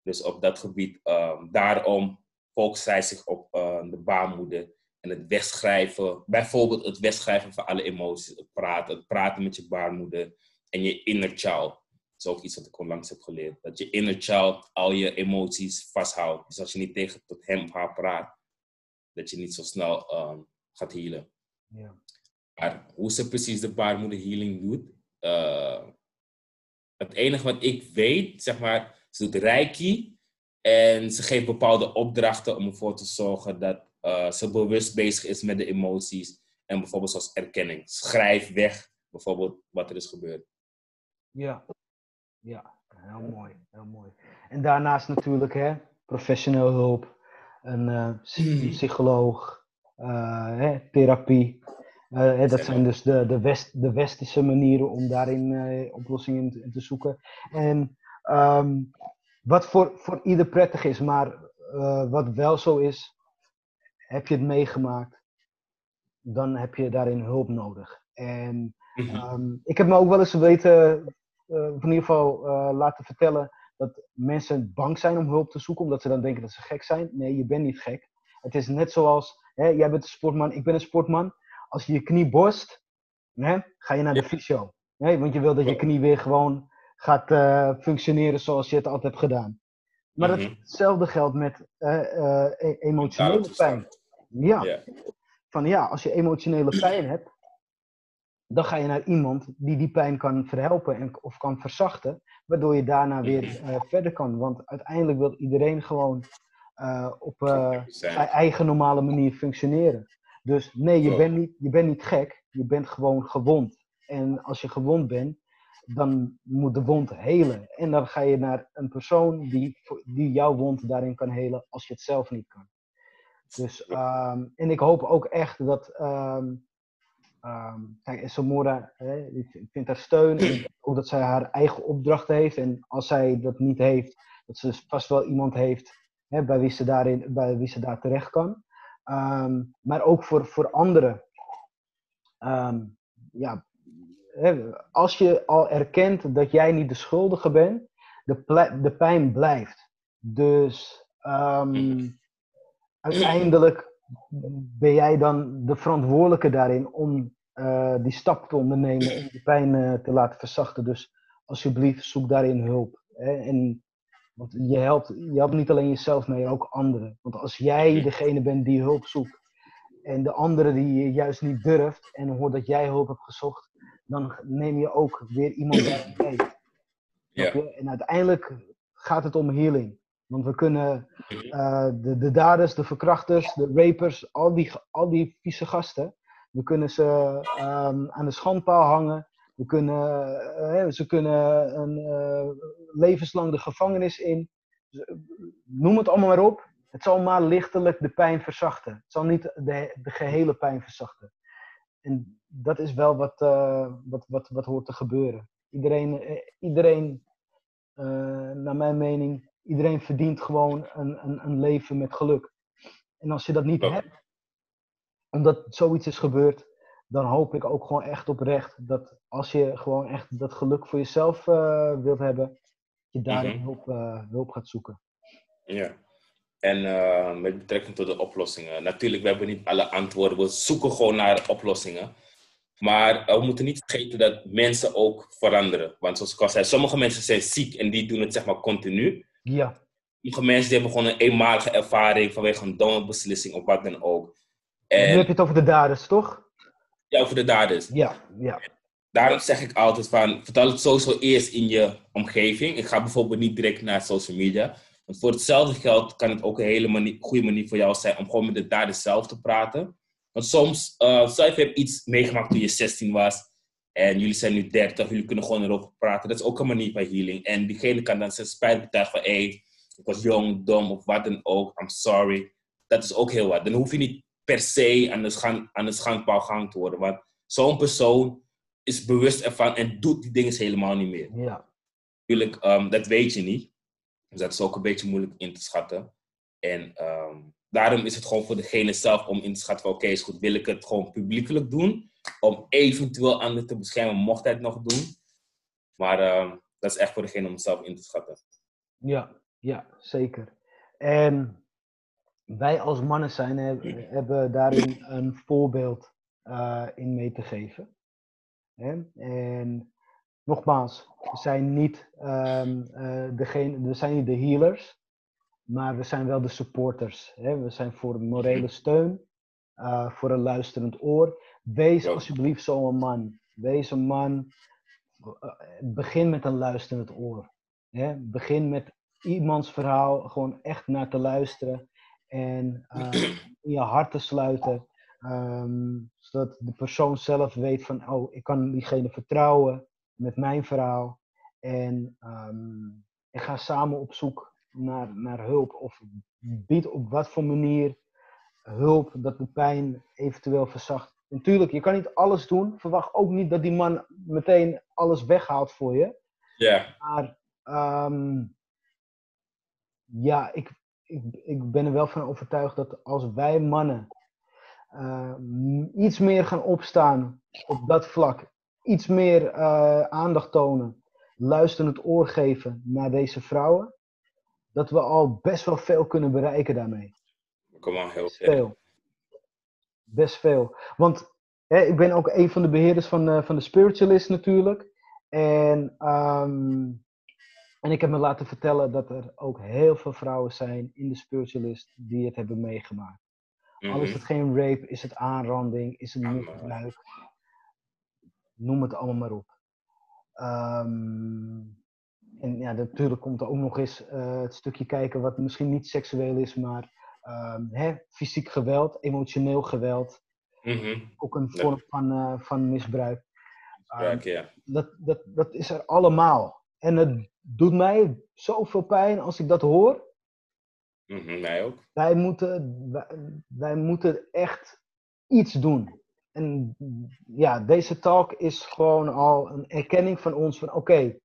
Speaker 2: Dus op dat gebied, um, daarom focust zij zich op uh, de baarmoeder en het wegschrijven. Bijvoorbeeld het wegschrijven van alle emoties, het praten, het praten met je baarmoeder en je inner child is ook iets wat ik onlangs heb geleerd. Dat je inner child al je emoties vasthoudt. Dus als je niet tegen tot hem of haar praat, dat je niet zo snel um, gaat healen. Ja. Maar hoe ze precies de baarmoeder healing doet, uh, het enige wat ik weet, zeg maar, ze doet reiki en ze geeft bepaalde opdrachten om ervoor te zorgen dat uh, ze bewust bezig is met de emoties. En bijvoorbeeld zoals erkenning. Schrijf weg bijvoorbeeld wat er is gebeurd.
Speaker 1: Ja, ja, heel mooi, heel mooi. En daarnaast natuurlijk hè, professioneel hulp, een uh, psycholoog, uh, hè, therapie. Uh, dat zijn dus de, de, west, de westerse manieren om daarin oplossingen in, te zoeken. En um, wat voor, voor ieder prettig is, maar wat wel zo is, heb je het meegemaakt, dan heb je daarin hulp nodig. En um, ik heb me ook wel eens weten uh, in ieder geval uh, laten vertellen dat mensen bang zijn om hulp te zoeken, omdat ze dan denken dat ze gek zijn. Nee, je bent niet gek. Het is net zoals, hè, jij bent een sportman, ik ben een sportman. Als je je knie borst, hè, ga je naar de fysio. Hè, want je wil dat je knie weer gewoon gaat uh, functioneren zoals je het altijd hebt gedaan. Maar mm -hmm. hetzelfde geldt met e emotionele pijn. Ja. Van ja, als je emotionele pijn hebt, dan ga je naar iemand die die pijn kan verhelpen en, of kan verzachten, waardoor je daarna weer uh, verder kan. Want uiteindelijk wil iedereen gewoon uh, op uh, zijn eigen normale manier functioneren. Dus nee, je bent, niet, je bent niet gek, je bent gewoon gewond. En als je gewond bent, dan moet de wond helen. En dan ga je naar een persoon die, die jouw wond daarin kan helen als je het zelf niet kan. Dus, um, en ik hoop ook echt dat um, Um, kijk, Samora, hè, ik vind haar steun. En ook dat zij haar eigen opdrachten heeft. En als zij dat niet heeft, dat ze vast wel iemand heeft hè, bij, wie ze daarin, bij wie ze daar terecht kan. Um, maar ook voor, voor anderen. Um, ja, hè, als je al erkent dat jij niet de schuldige bent, de, de pijn blijft. Dus uiteindelijk ben jij dan de verantwoordelijke daarin om uh, die stap te ondernemen om die pijn uh, te laten verzachten. Dus alsjeblieft, zoek daarin hulp. Hè? En, want je helpt, je helpt niet alleen jezelf mee, ook anderen. Want als jij degene bent die hulp zoekt en de andere die juist niet durft en hoort dat jij hulp hebt gezocht, dan neem je ook weer iemand mee. Ja. En uiteindelijk gaat het om healing. Want we kunnen uh, de, de daders, de verkrachters, de rapers, al die, al die vieze gasten, we kunnen ze um, aan de schandpaal hangen. We kunnen, uh, ze kunnen een, uh, levenslang de gevangenis in. Noem het allemaal maar op. Het zal maar lichtelijk de pijn verzachten. Het zal niet de, de gehele pijn verzachten. en dat is wel wat, wat, wat, wat hoort te gebeuren. Iedereen, iedereen naar mijn mening, iedereen verdient gewoon een, een, een leven met geluk. En als je dat niet hebt, omdat zoiets is gebeurd, dan hoop ik ook gewoon echt oprecht dat als je gewoon echt dat geluk voor jezelf eh, wilt hebben, je daarin
Speaker 2: Mhm.
Speaker 1: hulp, eh, hulp gaat zoeken.
Speaker 2: Ja. En eh, met betrekking tot de oplossingen. Natuurlijk, we hebben niet alle antwoorden. We zoeken gewoon naar oplossingen. Maar we moeten niet vergeten dat mensen ook veranderen. Want zoals ik al zei, sommige mensen zijn ziek en die doen het zeg maar continu.
Speaker 1: Ja,
Speaker 2: Sommige mensen die hebben gewoon een eenmalige ervaring vanwege een domme beslissing of wat dan ook.
Speaker 1: nu heb
Speaker 2: En
Speaker 1: je het over de daders, toch?
Speaker 2: ja, over de daders.
Speaker 1: Ja, ja.
Speaker 2: Daarom zeg ik altijd van, vertel het sowieso eerst in je omgeving. Ik ga bijvoorbeeld niet direct naar social media. Want voor hetzelfde geld kan het ook een hele mani- goede manier voor jou zijn om gewoon met de daders zelf te praten. Want soms, uh, stel je hebt iets meegemaakt toen je 16 was en jullie zijn nu 30, jullie kunnen gewoon erover praten. Dat is ook een manier van healing. En diegene kan dan zijn spijt betuigen van, hé, hey, ik was jong, dom of wat dan ook, I'm sorry. Dat is ook heel wat. Dan hoef je niet per se aan de, schan- aan de schandpaal gehangen te worden. Want zo'n persoon is bewust ervan en doet die dingen helemaal niet meer.
Speaker 1: ja.
Speaker 2: Natuurlijk, ehm, dat weet je niet. Dus dat is ook een beetje moeilijk in te schatten. En ehm, daarom is het gewoon voor degene zelf om in te schatten van... oké, is goed, wil ik het gewoon publiekelijk doen? Om eventueel anderen te beschermen, mocht hij het nog doen. Maar ehm, dat is echt voor degene om het zelf in te schatten.
Speaker 1: Ja, ja, zeker. En wij als mannen zijn, heb- hebben daarin een voorbeeld eh, in mee te geven. Hè? En nogmaals, we zijn niet, degene, we zijn niet de healers, maar we zijn wel de supporters. Hè? We zijn voor morele steun, eh, voor een luisterend oor. Wees
Speaker 2: Ja.
Speaker 1: alsjeblieft zo'n man. Wees een man. eh, begin met een luisterend oor. Hè? Begin met iemands verhaal gewoon echt naar te luisteren en eh, in je hart te sluiten. ehm, zodat de persoon zelf weet van, oh, ik kan diegene vertrouwen met mijn verhaal. En ehm, ik ga samen op zoek naar, naar hulp. Of bied op wat voor manier hulp dat de pijn eventueel verzacht. Natuurlijk, je kan niet alles doen. Verwacht ook niet dat die man meteen alles weghaalt voor je.
Speaker 2: Ja,
Speaker 1: Maar ehm, ja, ik, ik, ik ben er wel van overtuigd dat als wij mannen eh, iets meer gaan opstaan op dat vlak, iets meer eh, aandacht tonen, luisterend oor geven naar deze vrouwen, dat we al best wel veel kunnen bereiken daarmee.
Speaker 2: Kom maar heel
Speaker 1: veel. Best veel. Want hè, ik ben ook een van de beheerders van, eh, van de Spiritualist natuurlijk. En, ehm, en ik heb me laten vertellen dat er ook heel veel vrouwen zijn in de Spiritualist die het hebben meegemaakt. Al is
Speaker 2: Mhm.
Speaker 1: het geen rape, is het aanranding, is het misbruik. Noem het allemaal maar op. Ehm, en ja, natuurlijk komt er ook nog eens eh, het stukje kijken wat misschien niet seksueel is, maar ehm, hè, fysiek geweld, emotioneel geweld.
Speaker 2: Mhm.
Speaker 1: Ook een
Speaker 2: Ja.
Speaker 1: vorm van, eh, van misbruik. Ehm,
Speaker 2: Ja, oké, ja.
Speaker 1: dat, dat, dat is er allemaal. En het doet mij zoveel pijn als ik dat hoor.
Speaker 2: Mhm, Mij ook.
Speaker 1: Wij moeten, wij, wij moeten echt iets doen. En ja, deze talk is gewoon al een erkenning van ons van oké,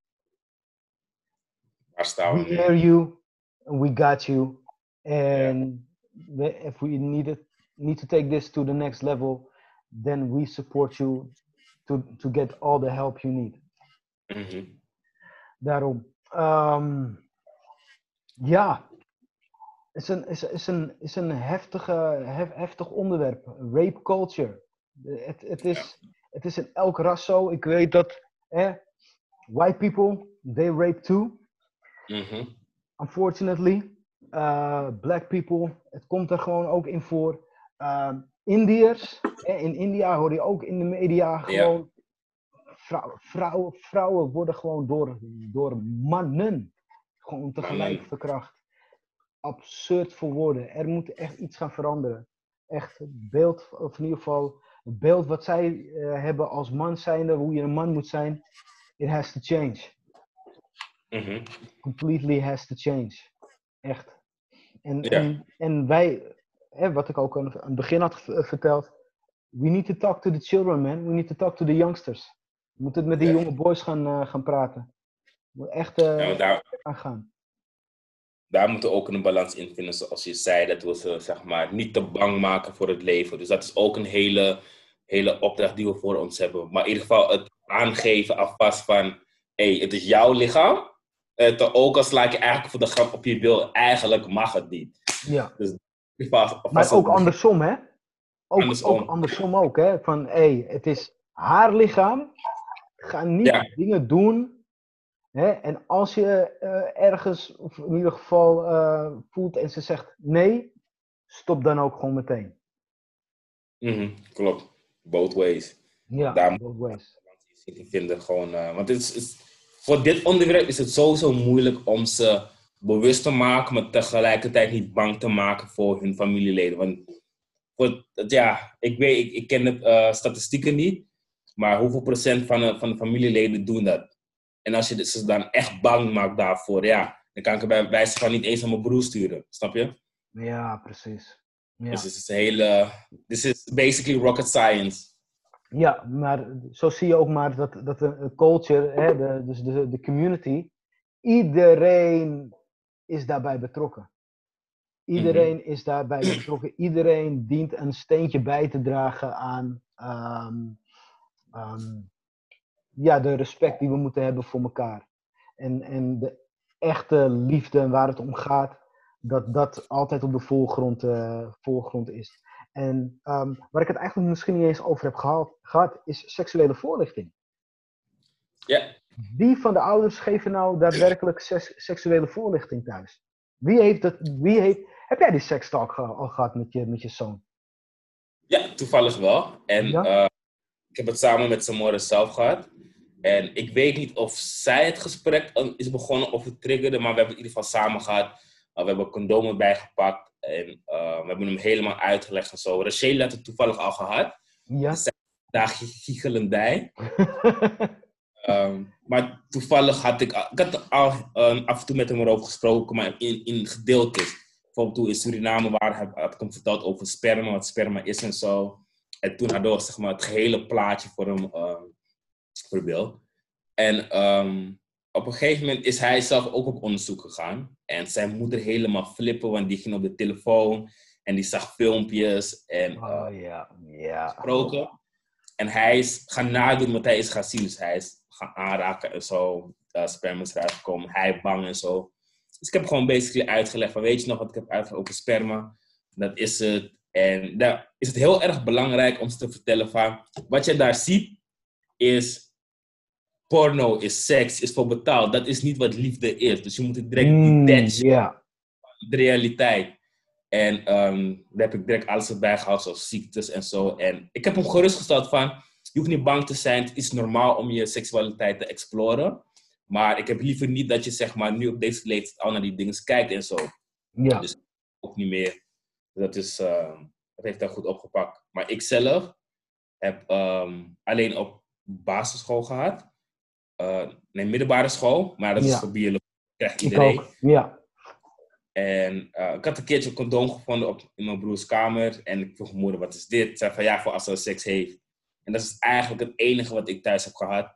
Speaker 2: staan we
Speaker 1: hear you, we got you. We- if we need, it, need to take this to the next level, then we support you to, to get all the help you need.
Speaker 2: Mhm.
Speaker 1: Daarom. ehm, ja, is een, is, is een, is een heftige, hef- heftig onderwerp. Rape culture. Het, het, is, het is in elk ras zo. Ik weet dat eh, white people, they rape too.
Speaker 2: Mhm.
Speaker 1: Unfortunately. Uh, black people, het komt er gewoon ook in voor. Ehm, Indiërs, eh, in India hoor je ook in de media gewoon. Vrouw, vrouwen, vrouwen worden gewoon door, door mannen gewoon tegelijk
Speaker 2: Mannen.
Speaker 1: verkracht. Absurd voor woorden. Er moet echt iets gaan veranderen. Echt het beeld, of in ieder geval het beeld wat zij eh, hebben als man zijnde, hoe je een man moet zijn. It has to change
Speaker 2: Mhm.
Speaker 1: completely has to change. Echt. En,
Speaker 2: Ja.
Speaker 1: en, en wij, hè, wat ik ook aan aan het begin had v- verteld, we need to talk to the children, man. We need to talk to the youngsters. We moeten het met die
Speaker 2: Ja.
Speaker 1: jonge boys gaan, eh, gaan praten. We moeten echt eh,
Speaker 2: Ja, want daar,
Speaker 1: aan gaan.
Speaker 2: daar moeten we ook een balans in vinden, zoals je zei, dat we ze zeg maar, niet te bang maken voor het leven. Dus dat is ook een hele, hele opdracht die we voor ons hebben. Maar in ieder geval het aangeven alvast van, hé, hey, het is jouw lichaam. Het ook al sla ik je eigenlijk voor de grap op je bil, eigenlijk mag het niet.
Speaker 1: Ja.
Speaker 2: Alvast
Speaker 1: Maar ook
Speaker 2: het-
Speaker 1: andersom, hè? Ook
Speaker 2: Andersom.
Speaker 1: ook andersom ook, hè? Van, hé, het is haar lichaam. Ga niet
Speaker 2: Ja.
Speaker 1: dingen doen. Hè? En als je eh, ergens, of in ieder geval eh, voelt en ze zegt nee, stop dan ook gewoon meteen.
Speaker 2: Mhm, klopt. Both ways.
Speaker 1: Ja,
Speaker 2: Daar-
Speaker 1: both ways.
Speaker 2: Ik vind het gewoon, eh, want het is, is- voor dit onderwerp is het sowieso moeilijk om ze bewust te maken, maar tegelijkertijd niet bang te maken voor hun familieleden. Want voor, ja, ik, weet, ik, ik ken de eh, statistieken niet, maar hoeveel procent van de, van de familieleden doen dat? En als je ze dan echt bang maakt daarvoor, ja, dan kan ik er bij wijze van niet eens aan mijn broer sturen, snap je?
Speaker 1: Ja, precies. Ja.
Speaker 2: Dus het is een hele, this is basically rocket science.
Speaker 1: Ja, maar zo zie je ook maar dat, dat de culture, hè, de, dus de, de community, iedereen is daarbij betrokken. Iedereen is daarbij betrokken. Iedereen dient een steentje bij te dragen aan ehm, ehm, ja, de respect die we moeten hebben voor elkaar. En, en de echte liefde en waar het om gaat, dat dat altijd op de voorgrond, eh, voorgrond is. En ehm, waar ik het eigenlijk misschien niet eens over heb gehad, gehad is seksuele voorlichting.
Speaker 2: Ja,
Speaker 1: Wie van de ouders geven nou daadwerkelijk seksuele voorlichting thuis? Wie heeft dat, wie heeft, heb jij die sekstalk ge- al gehad met je, met je zoon?
Speaker 2: Ja, toevallig wel. En
Speaker 1: Ja?
Speaker 2: eh, ik heb het samen met Samora zelf gehad. En ik weet niet of zij het gesprek eh, is begonnen of het triggerde, maar we hebben het in ieder geval samen gehad. Uh, we hebben condomen bijgepakt en eh, we hebben hem helemaal uitgelegd en zo. Rachel had het toevallig al gehad.
Speaker 1: Ja?
Speaker 2: Daar giechelend bij. Ehm, maar toevallig had ik, ik had al eh, af en toe met hem erover gesproken, maar in, in gedeeltes. Bijvoorbeeld toen in Suriname waar heb- had ik hem verteld over sperma, wat sperma is en zo. En toen hadden we zeg maar, het gehele plaatje voor hem ehm verbeeld. En ehm, op een gegeven moment is hij zelf ook op onderzoek gegaan. En zijn moeder helemaal flippen, want die ging op de telefoon en die zag filmpjes en eh,
Speaker 1: oh ja.
Speaker 2: gesproken. En hij is gaan nadoen wat hij is gaan zien. Dus hij is gaan aanraken en zo. Uh, sperma is eruit gekomen. Hij bang en zo. Dus ik heb gewoon basically uitgelegd van, weet je nog wat ik heb uitgelegd over sperma? Dat is het. En daar is het heel erg belangrijk om ze te vertellen van, wat je daar ziet is porno, is seks, is voor betaald. Dat is niet wat liefde is. Dus je moet het direct
Speaker 1: Mm,
Speaker 2: de realiteit. En ehm, daar heb ik direct alles erbij gehaald, zoals ziektes en zo. En ik heb hem gerustgesteld van, je hoeft niet bang te zijn. Het is normaal om je seksualiteit te exploren. Maar ik heb liever niet dat je zeg maar, nu op deze leeftijd al naar die dingen kijkt en zo.
Speaker 1: Ja.
Speaker 2: Dus ook niet meer. Dat, is, ehm, dat heeft hij goed opgepakt. Maar ik zelf heb ehm, alleen op basisschool gehad. Eh, nee, middelbare school. Maar dat is voor biologie. Krijgt
Speaker 1: Ik
Speaker 2: iedereen.
Speaker 1: ook. Ja.
Speaker 2: En eh, ik had een keertje een condoom gevonden op, in mijn broers kamer. En ik vroeg mijn moeder, wat is dit? Ze zei van, ja, voor als ze seks heeft. En dat is eigenlijk het enige wat ik thuis heb gehad.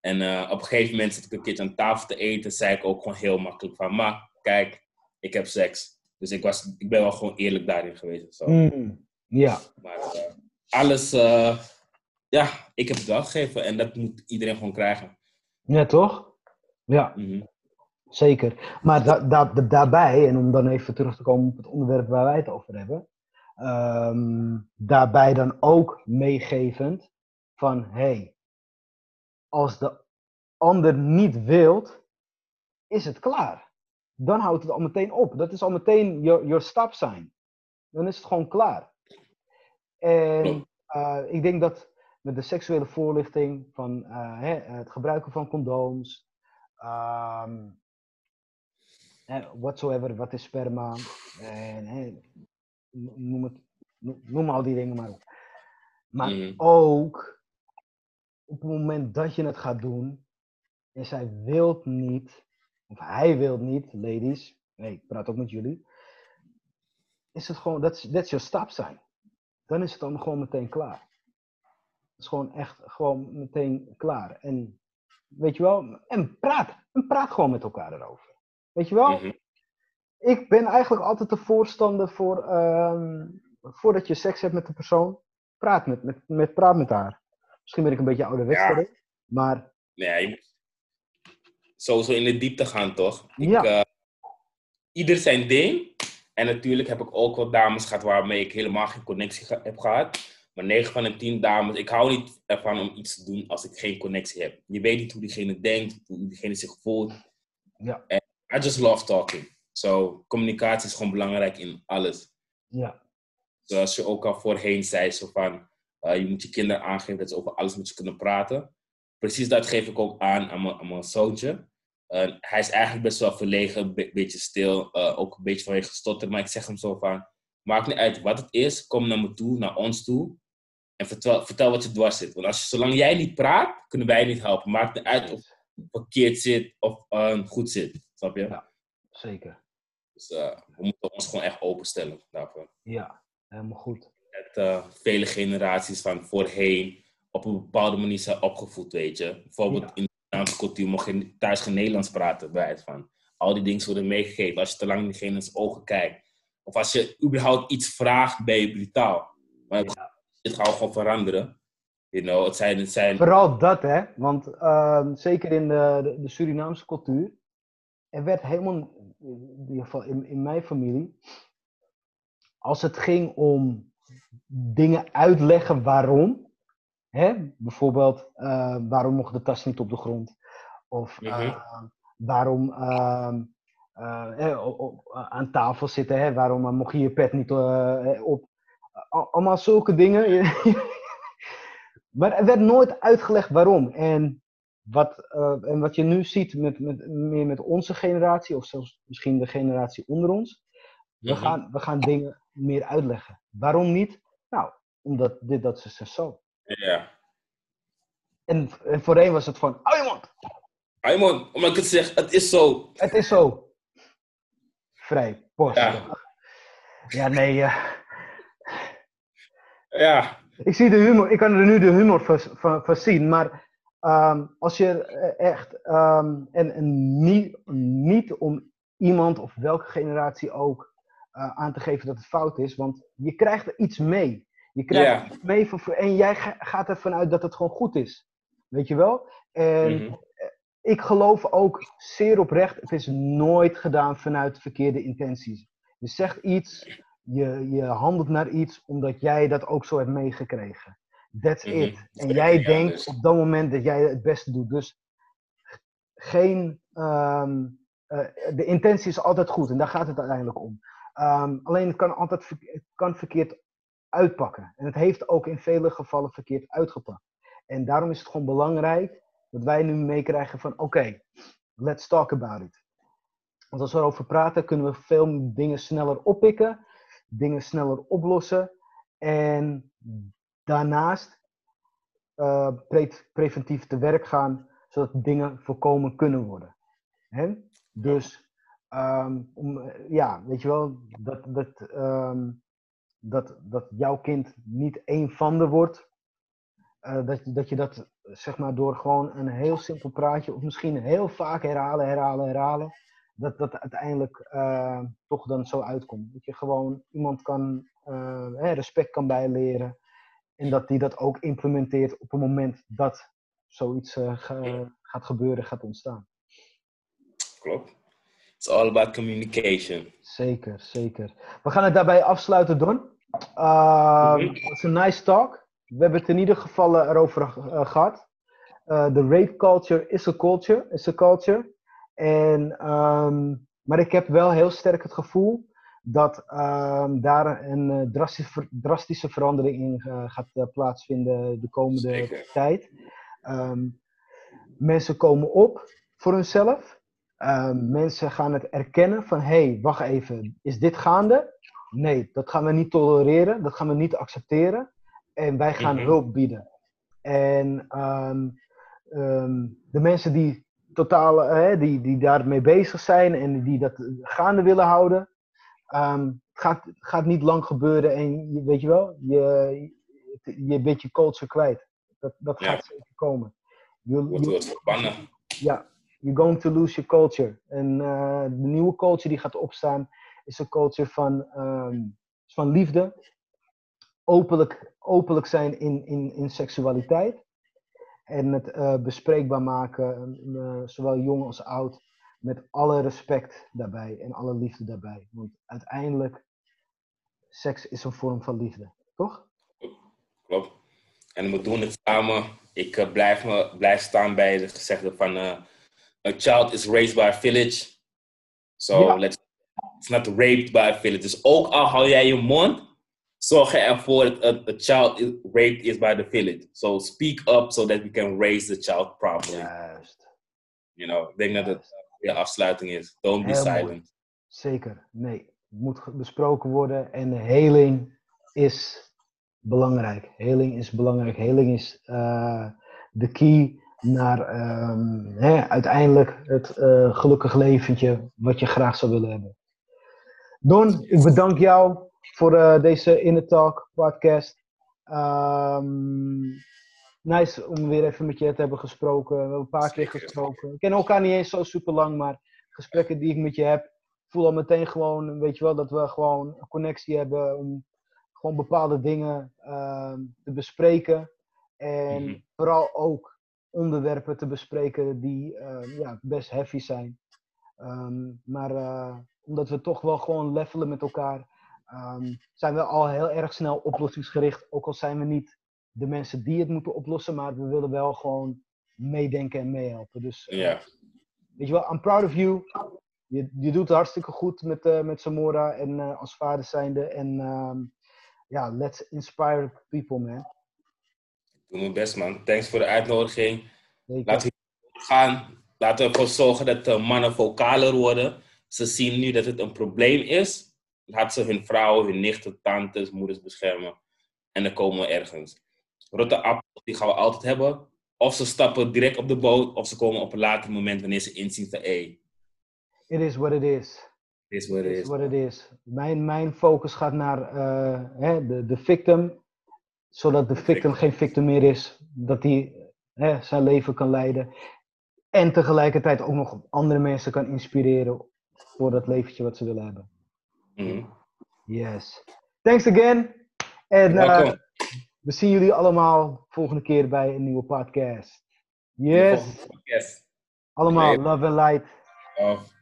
Speaker 2: En eh, op een gegeven moment zat ik een keertje aan tafel te eten. Zei ik ook gewoon heel makkelijk van, ma, kijk, ik heb seks. Dus ik, was, ik ben wel gewoon eerlijk daarin geweest. Zo.
Speaker 1: Mm, ja.
Speaker 2: Maar alles, ja, ik heb het wel gegeven. En dat moet iedereen gewoon krijgen.
Speaker 1: Ja, toch? Ja.
Speaker 2: Mhm.
Speaker 1: Zeker. Maar da da da- daarbij, en om dan even terug te komen op het onderwerp waar wij het over hebben, ehm, daarbij dan ook meegevend van hey, als de ander niet wilt, is het klaar. Dan houdt het al meteen op. Dat is al meteen your stop sign. Dan is het gewoon klaar. En eh, ik denk dat met de seksuele voorlichting van eh, hè, het gebruiken van condooms, ehm, whatsoever, wat is sperma, en, hè, noem, het, noem, al die dingen maar op. Maar
Speaker 2: Mhm.
Speaker 1: ook op het moment dat je het gaat doen, en zij wilt niet, of hij wilt niet, ladies, nee, ik praat ook met jullie, is het gewoon, that's, that's your stop sign. dan is het dan gewoon meteen klaar. Is gewoon echt gewoon meteen klaar. En weet je wel, en praat. En praat gewoon met elkaar erover. Weet je wel?
Speaker 2: Mhm.
Speaker 1: Ik ben eigenlijk altijd de voorstander voor, ehm, voordat je seks hebt met de persoon, praat met, met, met, praat met haar. Misschien ben ik een beetje ouderwets
Speaker 2: Ja.
Speaker 1: maar
Speaker 2: Nee, je moet sowieso in de diepte gaan, toch?
Speaker 1: Ja.
Speaker 2: Ik, eh, ieder zijn ding. En natuurlijk heb ik ook wel dames gehad waarmee ik helemaal geen connectie heb gehad. Maar 9 van de 10 dames, ik hou niet ervan om iets te doen als ik geen connectie heb. Je weet niet hoe diegene denkt, hoe diegene zich voelt.
Speaker 1: ja,
Speaker 2: I just love talking. So, communicatie is gewoon belangrijk in alles.
Speaker 1: ja,
Speaker 2: Zoals je ook al voorheen zei, zo van, eh, je moet je kinderen aangeven dat ze over alles met je kunnen praten. Precies dat geef ik ook aan aan mijn, aan mijn zoontje. Hij is eigenlijk best wel verlegen, een be- beetje stil, eh, ook een beetje vanwege gestotter. Maar ik zeg hem zo van, maakt niet uit wat het is, kom naar me toe, naar ons toe. En vertel, vertel wat je dwars zit. Want als zolang jij niet praat, kunnen wij niet helpen. Maakt niet uit of het verkeerd zit of eh, goed zit. Snap je?
Speaker 1: Ja. zeker.
Speaker 2: Dus eh, we moeten ons gewoon echt openstellen daarvoor.
Speaker 1: Ja, helemaal goed.
Speaker 2: eh, vele generaties van voorheen op een bepaalde manier zijn opgevoed, weet je. Bijvoorbeeld
Speaker 1: Ja.
Speaker 2: in de Nederlandse cultuur mocht je thuis geen Nederlands praten, bij het van. Al die dingen worden meegegeven. Als je te lang in diegene's ogen kijkt. Of als je überhaupt iets vraagt, ben je brutaal. Maar het,
Speaker 1: Ja.
Speaker 2: Het gaat gewoon veranderen. You know, het zijn, het zijn
Speaker 1: Vooral dat, hè? Want ehm, zeker in de, de, Surinaamse cultuur, er werd helemaal, in ieder geval in, in mijn familie, als het ging om dingen uitleggen waarom, hè? bijvoorbeeld eh, waarom mocht de tas niet op de grond, of
Speaker 2: Mhm.
Speaker 1: eh, waarom ehm, eh, eh, aan tafel zitten, hè? waarom eh, mocht je je pet niet op. Al- Allemaal zulke dingen. Maar er werd nooit uitgelegd waarom. En wat, eh, en wat je nu ziet met, met, meer met onze generatie, of zelfs misschien de generatie onder ons, we,
Speaker 2: Mhm.
Speaker 1: gaan, we gaan dingen meer uitleggen. Waarom niet? Nou, omdat dit, dat, is zo.
Speaker 2: Ja.
Speaker 1: En, en voorheen was het van, hou je mond,
Speaker 2: Raymond, omdat ik het zeg, het is zo.
Speaker 1: het is zo. Vrij, post.
Speaker 2: Ja.
Speaker 1: Nee, eh,
Speaker 2: Ja.
Speaker 1: ik zie de humor, ik kan er nu de humor van, van, van zien, maar ehm, als je eh, echt, ehm, en, en niet, niet om iemand of welke generatie ook eh, aan te geven dat het fout is, want je krijgt er iets mee. Je krijgt iets mee van, en jij ga- gaat ervan uit dat het gewoon goed is. Weet je wel? En
Speaker 2: Mhm.
Speaker 1: ik geloof ook zeer oprecht, het is nooit gedaan vanuit verkeerde intenties. Je zegt iets, je, je handelt naar iets omdat jij dat ook zo hebt meegekregen. That's
Speaker 2: Mhm.
Speaker 1: it. En jij
Speaker 2: ja,
Speaker 1: denkt
Speaker 2: dus-
Speaker 1: op dat moment dat jij het beste doet. Dus geen. ehm, eh, de intentie is altijd goed en daar gaat het uiteindelijk om. Ehm, alleen het kan altijd het kan verkeerd uitpakken. En het heeft ook in vele gevallen verkeerd uitgepakt. En daarom is het gewoon belangrijk dat wij nu meekrijgen van oké, let's talk about it. Want als we erover praten, kunnen we veel dingen sneller oppikken, dingen sneller oplossen. En daarnaast eh, pre- preventief te werk gaan, zodat dingen voorkomen kunnen worden. Hè? Dus, ehm, om, eh, ja, weet je wel, dat, dat, ehm, dat, dat jouw kind niet één van de wordt. eh, dat, dat je dat, zeg maar, door gewoon een heel simpel praatje, of misschien heel vaak herhalen, herhalen, herhalen, dat dat uiteindelijk eh, toch dan zo uitkomt. Dat je gewoon iemand kan, eh, respect kan bijleren. En dat die dat ook implementeert op het moment dat zoiets eh, ga- gaat gebeuren, gaat ontstaan.
Speaker 2: Klopt. It's all about communication.
Speaker 1: Zeker, zeker. We gaan het daarbij afsluiten, Don. Uh,
Speaker 2: Mhm.
Speaker 1: Het is een nice talk. We hebben het in ieder geval erover eh, gehad. Eh, De rape culture is a culture. Is a culture. En, ehm, maar ik heb wel heel sterk het gevoel dat ehm, daar een eh, drastische, drastische verandering in eh, gaat eh, plaatsvinden de komende
Speaker 2: Zeker.
Speaker 1: tijd. Ehm, mensen komen op voor hunzelf. Mensen gaan het erkennen van, hé, hey, wacht even, is dit gaande? Nee, dat gaan we niet tolereren, dat gaan we niet accepteren. En wij gaan
Speaker 2: Mhm.
Speaker 1: hulp bieden. En de mensen die totaal, eh, die, die daarmee bezig zijn en die dat gaande willen houden, ehm, het gaat, gaat niet lang gebeuren en je, weet je wel, je, je bent je culture kwijt. Dat, dat gaat zeker komen.
Speaker 2: Je wordt verbannen.
Speaker 1: Ja, you're going to lose your culture. En uh, de nieuwe culture die gaat opstaan is een culture van, um, van liefde. Openlijk, openlijk zijn in, in, in seksualiteit. En het uh, bespreekbaar maken, uh, zowel jong als oud, met alle respect daarbij en alle liefde daarbij. Want uiteindelijk, seks is een vorm van liefde, toch?
Speaker 2: Klopt. En we doen het samen. Ik uh, blijf, me, blijf staan bij de gezegde van a child is raised by a village. So ja. let's, it's not raped by a village. Dus ook al hou jij je mond, zorg ervoor dat a, child is raped is by the village. So speak up so that we can raise the child properly.
Speaker 1: Juist.
Speaker 2: You know, ik denk dat het de afsluiting is. Don't be silent.
Speaker 1: Zeker, nee. Moet besproken worden en heling is belangrijk. Heling is belangrijk. Heling is uh, de key naar um, hè, uiteindelijk het uh, gelukkig leventje wat je graag zou willen hebben. Don, ik bedank jou voor uh, deze Inner Talk podcast. Um, nice om weer even met je te hebben gesproken. We hebben een paar keer gesproken. Ik ken elkaar niet eens zo super lang, maar gesprekken die ik met je heb, voel al meteen gewoon, weet je wel, dat we gewoon een connectie hebben om gewoon bepaalde dingen uh, te bespreken. En mm -hmm. vooral ook onderwerpen te bespreken die uh, ja, best heavy zijn. Um, maar uh, omdat we toch wel gewoon levelen met elkaar, um, zijn we al heel erg snel oplossingsgericht. Ook al zijn we niet de mensen die het moeten oplossen, maar we willen wel gewoon meedenken en meehelpen. Dus
Speaker 2: uh, yeah.
Speaker 1: weet je wel, I'm proud of you. Je, je doet het hartstikke goed met, uh, met Samora en uh, als vader zijnde. En um, ja, let's inspire people, man.
Speaker 2: Ik doe mijn best, man. Thanks voor de uitnodiging. Laten we gaan. Laten we ervoor zorgen dat de mannen vocaler worden. Ze zien nu dat het een probleem is. Laat ze hun vrouwen, hun nichten, tantes, moeders beschermen. En dan komen we ergens. Rotte appels, die gaan we altijd hebben. Of ze stappen direct op de boot, of ze komen op een later moment wanneer ze inzien van, hey.
Speaker 1: It is what it is.
Speaker 2: It is what it,
Speaker 1: is. What it is. Mijn, mijn focus gaat naar uh, hè, de, de victim, zodat de victim geen victim meer is. Dat hij hè, zijn leven kan leiden. En tegelijkertijd ook nog andere mensen kan inspireren voor dat leventje wat ze willen hebben.
Speaker 2: Mm -hmm.
Speaker 1: Yes. Thanks again. En uh, we zien jullie allemaal volgende keer bij een nieuwe podcast. Yes.
Speaker 2: Podcast.
Speaker 1: Allemaal, love and light.
Speaker 2: Love.